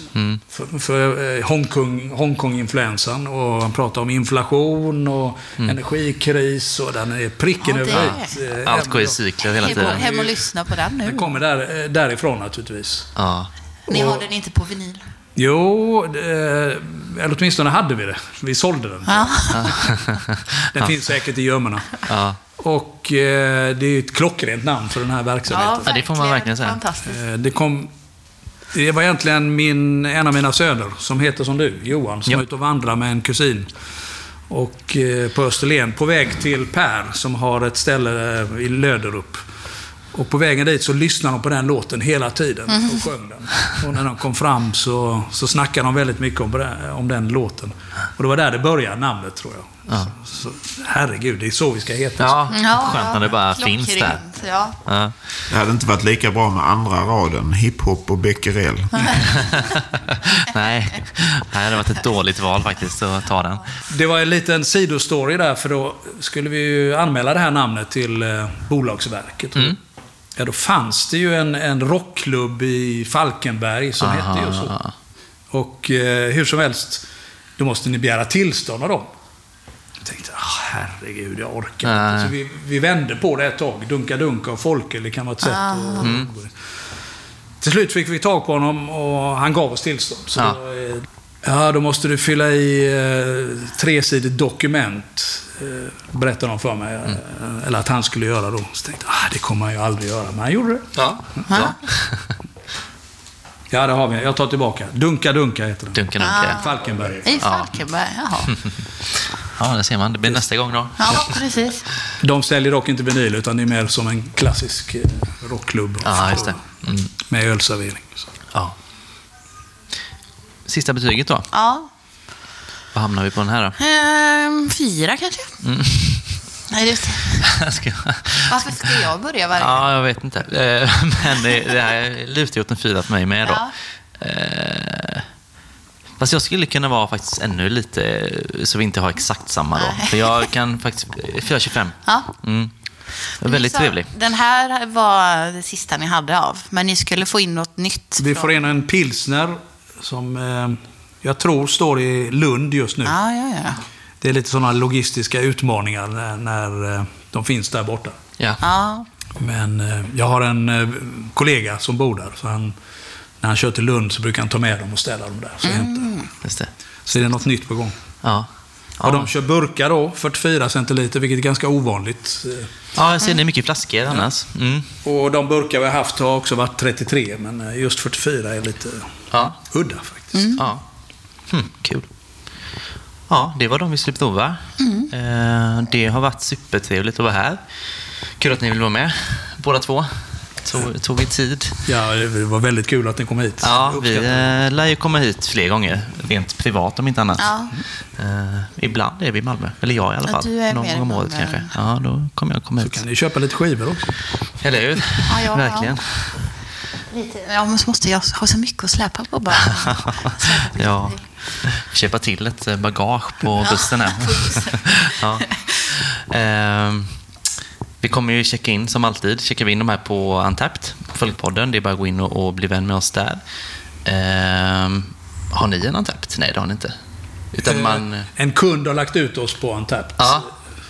Speaker 3: för, för eh, Hongkong, Hongkong-influensan och han pratar om inflation och energikris och den är pricken
Speaker 2: Ja, det
Speaker 3: över eh,
Speaker 1: Allt går i cykler hela tiden.
Speaker 2: hem och lyssna på den nu.
Speaker 3: Den kommer där, eh, därifrån naturligtvis.
Speaker 1: Ja.
Speaker 2: Ni har den inte på vinyl?
Speaker 3: Jo, eh, eller åtminstone hade vi det. Vi sålde den.
Speaker 2: Ja. *laughs*
Speaker 3: Den finns säkert i gömmorna.
Speaker 1: Ja.
Speaker 3: Och eh, det är ett klockrent namn för den här verksamheten.
Speaker 1: Ja, det får man verkligen säga.
Speaker 2: Fantastiskt.
Speaker 3: Eh, det, kom, det var egentligen min, en av mina söner, som heter som du, Johan, som
Speaker 1: Ja.
Speaker 3: var ute och vandrade med en kusin. Och eh, på Österlen, på väg till Per, som har ett ställe i Löderup. Och på vägen dit så lyssnade de på den låten hela tiden och sjöng den. Och när de kom fram så, så snackade de väldigt mycket om, det- om den låten. Och det var där det började, namnet tror jag.
Speaker 1: Ja.
Speaker 3: Så, så, herregud, det är så vi ska heta.
Speaker 1: Ja, skönt när det bara finns där.
Speaker 2: Ja.
Speaker 1: Ja.
Speaker 4: Det hade inte varit lika bra med andra raden, hiphop och becquerel. *laughs*
Speaker 1: Nej, det hade varit ett dåligt val faktiskt att ta den.
Speaker 3: Det var en liten sidostory där, för då skulle vi ju anmäla det här namnet till eh, Bolagsverket. Ja, då fanns det ju en, en rockklubb i Falkenberg som hette ju så. Och eh, hur som helst, då måste ni begära tillstånd av dem. Jag tänkte, ah, herregud, jag orkar inte. Så vi, vi vände på det ett tag. Dunka Dunka och Folke, kan vara ett sätt att... Till slut fick vi tag på honom och han gav oss tillstånd. Så
Speaker 1: Ja.
Speaker 3: då, eh, ja, då måste du fylla i eh, tresidigt dokument. Eh, berättade de för mig. Eh, eller att han skulle göra då. Så tänkte jag, ah, det kommer han ju aldrig göra. Men han gjorde det.
Speaker 1: Ja. ja.
Speaker 3: Ja, det har vi. Jag tar tillbaka. Dunka Dunka heter den.
Speaker 1: Dunka Dunka.
Speaker 3: Falkenberg.
Speaker 2: I Falkenberg, jaha. *laughs*
Speaker 1: Ja, det ser man. Det blir nästa gång då.
Speaker 2: Ja, precis.
Speaker 3: De säljer dock inte vinyl, utan det är mer som en klassisk eh, rockklubb.
Speaker 1: Ja, just det. Mm.
Speaker 3: Med ölservering. Så.
Speaker 1: Sista betyget då.
Speaker 2: Ja.
Speaker 1: Vad hamnar vi på den här då?
Speaker 2: Ehm, fyra kanske? Nej, det, *laughs*
Speaker 1: Ska jag-
Speaker 2: varför ska jag börja varje gång?
Speaker 1: Ja, jag vet inte. Eh, *laughs* Men det, det här lutar ju åt en fyra för mig med då.
Speaker 2: Ja.
Speaker 1: Eh, Fast jag skulle kunna vara faktiskt ännu lite, så vi inte har exakt samma då.
Speaker 2: Nej.
Speaker 1: För jag kan faktiskt, 4,25.
Speaker 2: Ja.
Speaker 1: Mm. Väldigt trevlig.
Speaker 2: Den här var det sista ni hade av, men ni skulle få in något nytt.
Speaker 3: Vi
Speaker 2: från-
Speaker 3: får in en pilsner som eh, jag tror står i Lund just nu.
Speaker 2: Ja, ja, ja.
Speaker 3: Det är lite sådana logistiska utmaningar när, när eh, de finns där borta.
Speaker 1: Ja.
Speaker 2: ja.
Speaker 3: Men eh, jag har en eh, kollega som bor där. Så han, när han kör till Lund så brukar han ta med dem och ställa dem där. Så,
Speaker 2: Mm.
Speaker 1: Just det.
Speaker 3: så är det något nytt på gång.
Speaker 1: Ja.
Speaker 3: Och de kör burkar då, 44 centiliter, vilket är ganska ovanligt.
Speaker 1: Ja, jag ser det är mycket flaskor annars. Mm.
Speaker 3: Och de burkar vi har haft har också varit 33, men just 44 är lite
Speaker 1: Ja.
Speaker 3: udda faktiskt.
Speaker 1: Ja. Hm, kul. Ja, det var de vi skulle prova. Eh, Det har varit supertrevligt att vara här. Kul att ni vill vara med, båda två. Tog, tog vi tid.
Speaker 3: Ja, det var väldigt kul att ni kom hit.
Speaker 1: Ja, vi eh, lär ju komma hit fler gånger, rent privat om inte annat.
Speaker 2: Ja.
Speaker 1: Eh, ibland är vi i Malmö, eller jag i alla
Speaker 2: Ja,
Speaker 1: fall.
Speaker 2: du är
Speaker 1: Någon gång om året kanske. Ja, då kommer jag komma
Speaker 3: Så
Speaker 1: hit.
Speaker 3: kan ni köpa lite skivor också.
Speaker 1: Eller hur?
Speaker 2: Ja, ja,
Speaker 1: Verkligen.
Speaker 2: Lite. Ja, men så måste jag ha så mycket att släpa på bara. Släpa *laughs* på
Speaker 1: Ja. Köpa till ett eh, bagage på bussen här. *laughs* ja. Ehm, vi kommer ju checka in som alltid. Checkar vi in de här på Antapped, Folkpodden. Det är bara att gå in och, och bli vän med oss där. Ehm, har ni en Antapped? Nej, det har ni inte. Utan man...
Speaker 3: Eh, En kund har lagt ut oss på Untapped.
Speaker 1: Ja.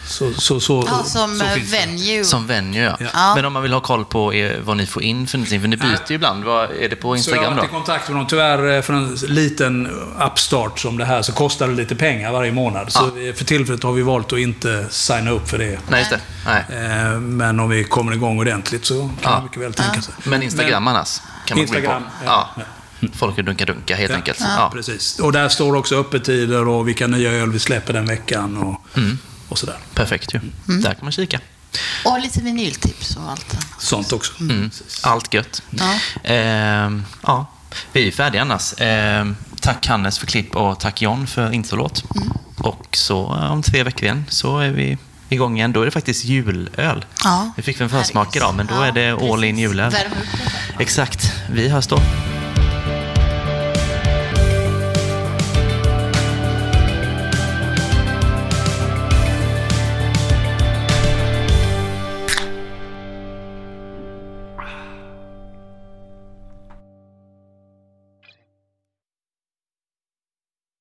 Speaker 3: Så, så, så,
Speaker 2: Ja, som
Speaker 3: så
Speaker 2: eh, venue.
Speaker 1: Som venue, ja.
Speaker 2: Ja.
Speaker 1: Men om man vill ha koll på eh, vad ni får in för någonting, för ni byter ju ibland. Vad, är det på
Speaker 3: Så jag har
Speaker 1: Instagram
Speaker 3: varit i
Speaker 1: då?
Speaker 3: kontakt med dem. Tyvärr, eh, för en liten upstart som det här, så kostar det lite pengar varje månad. Så eh, för tillfället har vi valt att inte signa upp för det.
Speaker 1: Nej, just det. Nej.
Speaker 3: Men om vi kommer igång ordentligt så kan
Speaker 1: Ja.
Speaker 3: man mycket väl tänka sig.
Speaker 1: Men Instagram annars? Kan man
Speaker 3: Instagram,
Speaker 1: gå in på.
Speaker 3: ja.
Speaker 1: Ja. Folk är dunka dunka helt enkelt.
Speaker 3: Ja,
Speaker 1: Ja.
Speaker 3: precis. Och där står också öppettider och vilka nya öl vi släpper den veckan och,
Speaker 1: Mm.
Speaker 3: Och sådär.
Speaker 1: Perfekt ju.
Speaker 3: Mm.
Speaker 1: Där kan man kika.
Speaker 2: Och lite vinyltips och allt.
Speaker 3: Sånt också.
Speaker 1: Mm. Allt gött.
Speaker 2: Ja.
Speaker 1: Ehm, ja. Vi är färdiga annars. Ehm, tack Hannes för klipp och tack John för introlåt.
Speaker 2: Mm.
Speaker 1: Och så eh, om tre veckor igen så är vi igång igen. Då är det faktiskt julöl.
Speaker 2: Ja.
Speaker 1: Vi fick en försmak idag, men då
Speaker 2: Ja,
Speaker 1: är det all in julöl. Exakt. Vi hörs då.